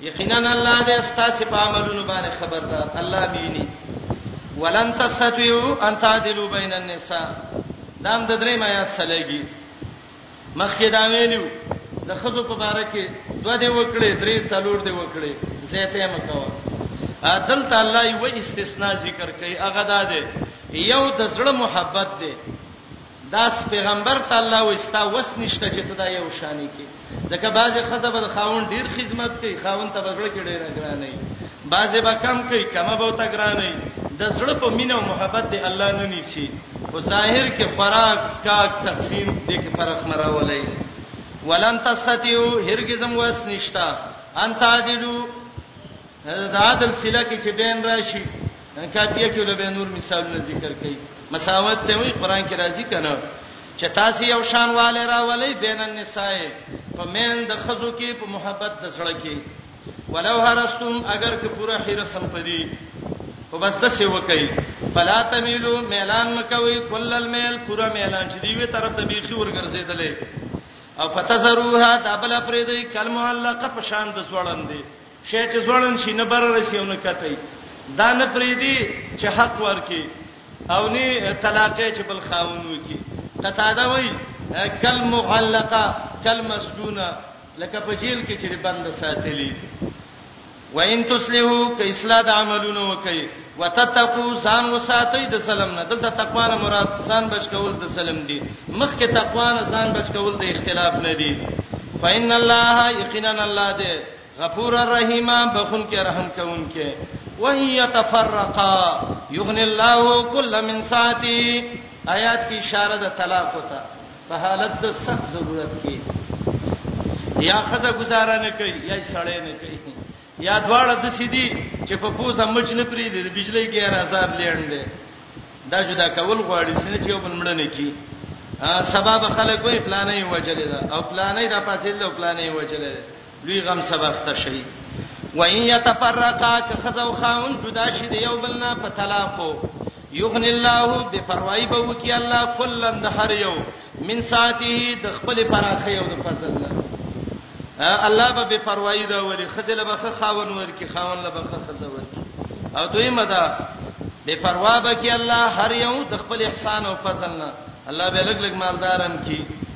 یقینا الله دې ستاسو په عملونو باندې خبردار الله ویني ولن تستطيعوا ان تعدلوا بين النساء دام د درې میات سلګي مخکې دا ویلو د خزو په باره کې دوه دی وکړي درې څلور دی وکړي زیته مکوه دلته الله یو استثناء ذکر کوي هغه دا دی یو د زړه محبت دی داس پیغمبر ته الله وې ستا وس نشته چې ته دا یو شانې کې ځکه بعضې خزه به خاون ډیر خدمت کوي خاون ته بزړه کې ډیر ګران نه بعضې به کم کوي کمه به ته ګران نه د زړه په مینه او محبت دی الله نه نیسی او ظاهر کې خوراک سکاک تقسیم دې کې فرق مراولای ولن تستتیو هرگزم وس نشتا انت عادلو دا عدل سله کې چې بین راشي کافیه کې له نور مثالونه ذکر کړي مساوات ته وی قران کې راځي کنه چې تاسو یو شان والے راولې بین النساء په مین د خزو کې په محبت د سره کې ولو هرستم اگر که پوره حرسم پدی او بس د څه وکي فلا تميلو ميلان مکوي کل الميل پورا ميلان چې دی وی طرف ته بيخي ورګرځیدلې او فتزروها دبل پرې دی کلمه الله ق پشان د سوړندې شی چې ځوړند شي نه بره رسي او نه کته یې دا نه پریدي چې حق ورکي او نه طلاق چې بل خاون وکي قطاده وای کل معلقه کل مسجونه لکه په جیل کې چې بند ساتلی وان تسلهو ک اصلاح د عملونو وکي وتتقو ځان وساتئ د سلام نه دلته تقوا نه مراد ځان بچ کول د سلام دی مخکې تقوا نه ځان بچ کول د اختلاف نه دی فإن الله یقینا الله دې غفور الرحیم بخون کې رحم کوون کې وهي يتفرقا يغني الله كل من ساعتي آیات کې اشاره ده طلاق وته په حالت د سخت ضرورت کې یا خزه گزاره نه کوي یا سړی نه کوي یا دواړه د سیدی چې په پوزه مچ نه پری دي بجلی کې هزار لیندې دا جدا کول غواړي چې یو بل مړ نه کی سبب خلک وې پلانې وجلې دا او پلانې دا پاتې دا پلانې وجلې لوی غم سبب اخته شي وان يتفرقا که خزه او خاون جدا شي د یو بل نه په طلاقو یغن الله به پروايي به وکي الله کلن د هر یو من ساعته د خپل پراخه یو د فضل نه الله به بے پروايي دا وري خزله به خاون ورکی خاون له به خزه ورکی او دوی مدا بے پروا به کی الله هر یو د خپل احسان او فضل نه الله به لګ لګ مالدارم کی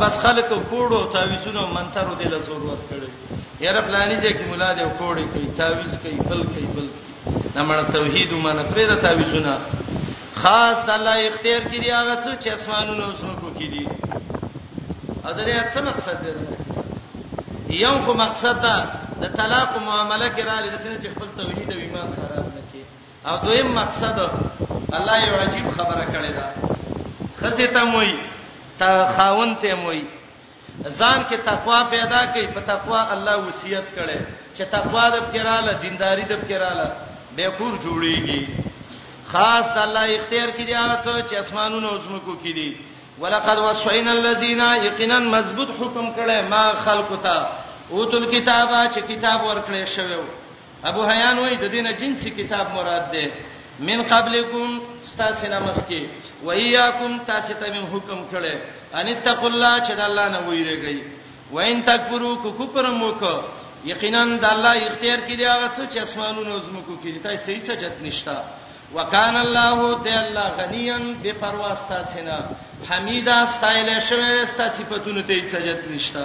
بس خلک کوړو تعویذونو منترو دل زور ور کړی یاره پلاني ځای کې مولا دی کوړی کوي تعویذ کوي بل کوي بل کوي نه مړ توحید ومنه پرې د تعویذونه خاص د الله اختیار کې دی هغه څه چې اسمانونو او زمکو کې دي او دا یې څه مقصد دی یو کو مقصد دا د طلاق معاملې کې را لري چې خپل توحید او ایمان خراب نه کړي او دویم مقصد الله یو عجیب خبره کړې ده خزه ته موي تا خاون ته موي ځان کې تقوا پیدا کړي په تقوا الله وصیت کړي چې تقوا د فکراله دینداری د فکراله به کور جوړیږي خاص د الله اختیار کې دی هغه څه چې اسمانونو او زمکو کې دي ولقد وصینا الذین یقینا مضبوط حکم کړي ما خلقتا اوتل کتابه چې کتاب ورکړې شوی ابو حیان وای د دینه جنسي کتاب مراد ده من قبلکم استاسو نه مخکي و ایاکم تاسو ته من حکم کړي ان تقوا الله چې د الله نه ویریږي و ان تکبروا کو کفر موک یقینا د الله اختیار کړي هغه څه چې اسمانونو زمکو کړي تاسو هیڅ جت نشتا وکان الله ته الله غنیان بے پروا استاسو نه حمیدا استایل شوی استاسو په تونه ته هیڅ جت نشتا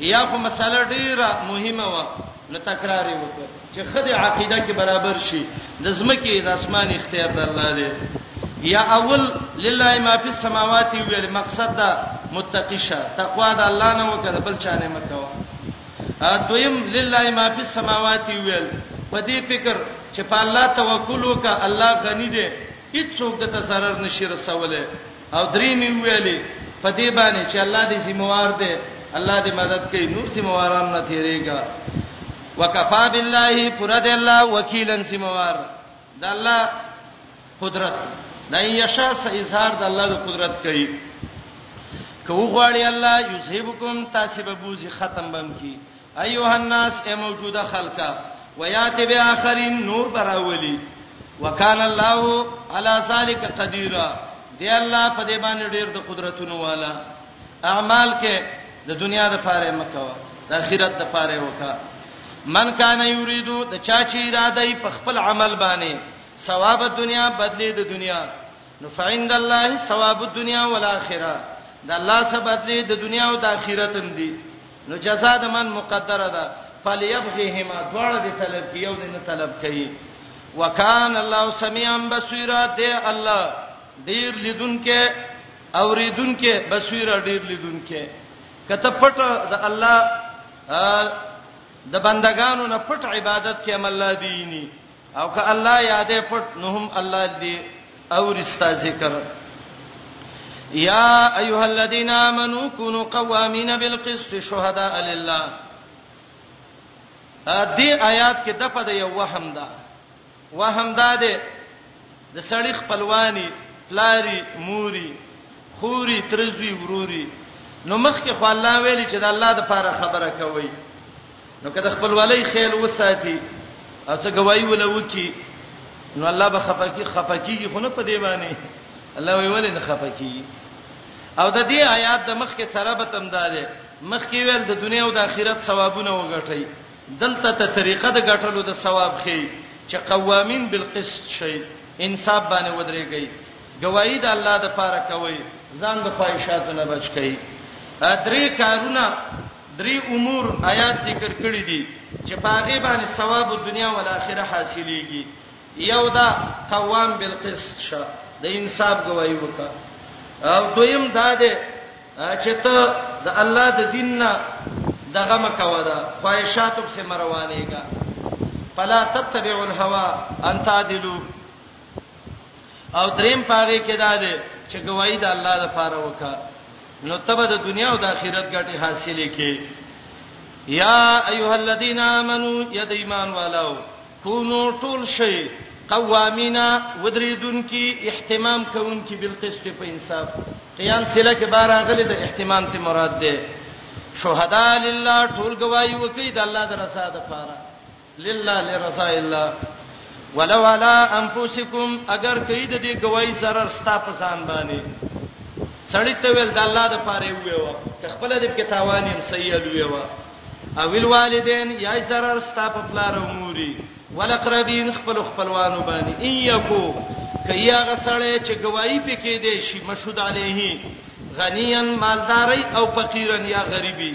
یا خو مسله ډیره مهمه و نو تکرار یې وکړ چې خدای عقیده کې برابر شي د زمکه د اسمان اختیار د الله دی یا اول لله ما فی السماوات ویل مقصد دا متقی شه تقوا د الله نه وکړه بل چا نه مکو دویم لله ما فی السماوات ویل په دې فکر چې په الله توکل وکړه الله غنی دی هیڅوک د ته zarar نشي رسوله او درې می ویلې په دې باندې چې الله دې ذمہوار دی الله دې مدد کوي نور ذمہواران نه تیریږي وکفا بالله پر دې الله وکیلن ذمہوار د الله قدرت نه یشا س اظهار د الله د قدرت کوي کو غواړي الله یذهبکم تاسو به بوزي ختم بم کی ایها الناس ای موجوده خلقا ویات باخرین نور براولی وکال الله علی ذلک قدیرا دی الله په دې باندې ډیر د قدرتونو والا اعمال کې د دنیا د پاره مکو د اخرت د پاره وکا من کان یریدو د چا چې اراده په خپل عمل باندې ثواب د دنیا بدلی د دنیا نو فعند الله ثواب الدنيا والاخره دا الله سبحانه دې د دنیا او د آخرت هم دي نو جزاء د من مقدره ده فليبغيهما دواړه دې طلب کیو دې نه طلب کوي وکان الله سميعا بصيرا دې الله ډیر لیدونکې اوریدونکې بصیرا ډیر لیدونکې کته پټ د الله د بندگانو نه پټ عبادت کې عمل دیني او که الله یادې پټ نو هم الله دې او رستا ذکر یا ایها الذین آمنو کونوا قوامین بالقسط شهداء لله ا دې آیات کې د په د یو وهم ده وهم ده د سړی خپلوانی پلاری موري خوري ترزوی وروري نو مخکې خو الله ویلي چې د الله د پاره خبره کوي نو کله خپلوالۍ خیال وساتي او څه گواہی ولوکي نو الله به خفقي خفقيږي خو نه په دی باندې الله وی ولې نه خفقيږي او د دې آیات د مخکې سره به تم داله مخکې ویل د دنیا او د آخرت ثوابونه وګټي دلته ته طریقه د ګټلو د ثواب خي چې قوامین بالقسط شي انصاف باندې ودرېږي گواہی د الله د پاره کوي ځان د خواهشاتو نه بچ کړي درې کارونه درې امور آیات ذکر کړی دي چې په هغه باندې ثواب دنیا او آخرت حاصلېږي یو دا قوام بالقسط شه د انصاف گواہی وکړه او دویم دا ده چې ته د الله د دین نه دغه مکو ده خواهشاتو په سمروانېګا فلا تتبعوا الهوى ان تعدلوا او دریم پاره کې دا دی چې گواہی د الله د پاره وکا نو تبه د دنیا او د آخرت ګټه حاصلې کې یا ایها الذین آمنو یا د ایمان والو کونو ټول شی قوامینا ودریدون کی اهتمام کوون کی بالقسط په انصاف قیام سله کې بار اغلی د اهتمام ته مراد ده شهدا لله ټول گواہی وکي د الله د رضا د پاره لله لرضا الله ولو علی انفسکم اگر کئ د دې گواہی zarar ستا په ځان باندې سړی ته ویل د الله د پاره ویوا که خپل د کې تاوان یې سیل ویوا او ویل والدین یا zarar ستا په پلار اموري ولقربین خپل خپلوانو باندې ایکو کیا غسړې چې گواہی پکې دی شي مشهود علیه غنیان مالداري او فقیرن یا غریبي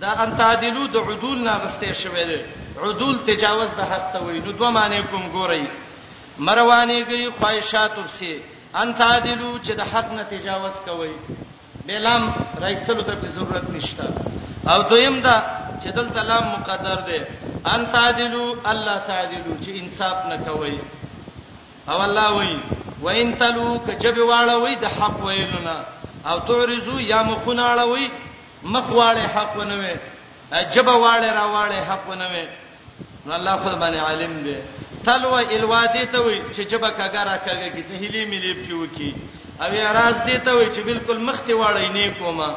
دا ان تعدلو د عدول نه غسته شوی دی عدول تجاوز د حق ته وای نو دوه معنی کوم ګورئ مروانیږي خواهشات وبسي ان تعدلو چې د حق نه تجاوز کوي بلام رئیسلو ته به ضرورت نشته او دویم دا چې دلته لام مقدر دی ان تعدلو الله تعدلو چې انصاف نه کوي او الله وای وان تلو کجب واړوي د حق ویلونه او تعرضو یا مخونه اړوي مخ واړې حق ونه وي جبه واړې را واړې حق ونه وي نو الله خو باندې عالم دی تلو الوادی ته وي چې جبه کګرا کګه کې چې هلي مليب کې وکی او اعتراض دی ته وي چې بالکل مخ ته واړې نه کومه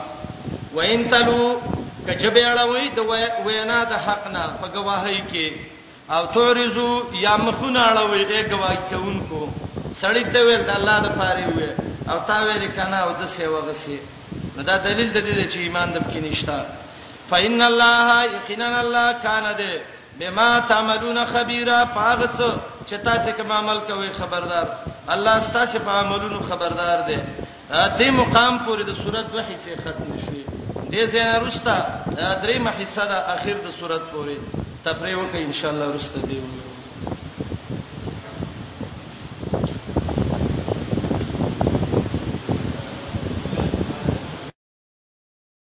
وین تلو کجبه اړه وي د وینا د حق نه په گواهی کې او تعرضو یا مخونه اړوي اې ګواهی کوونکو سړی ته ویل د الله د پاره وي او تا ویل کنه او د سی وغسی نو دا دلیل د دې دی چې ایمان د پکې نشته فإن الله یقینا الله کان دې بما تعملون خبيرا پاغس چې تاسو کوم عمل کوي خبردار الله ستاسو په عملونو خبردار دی دې مقام پورې د سورۃ دوه حصے ختم شوې دې زنه رستا درې محصہ د اخر د سورۃ پورې تفریح وکړي ان شاء الله رسته دی وي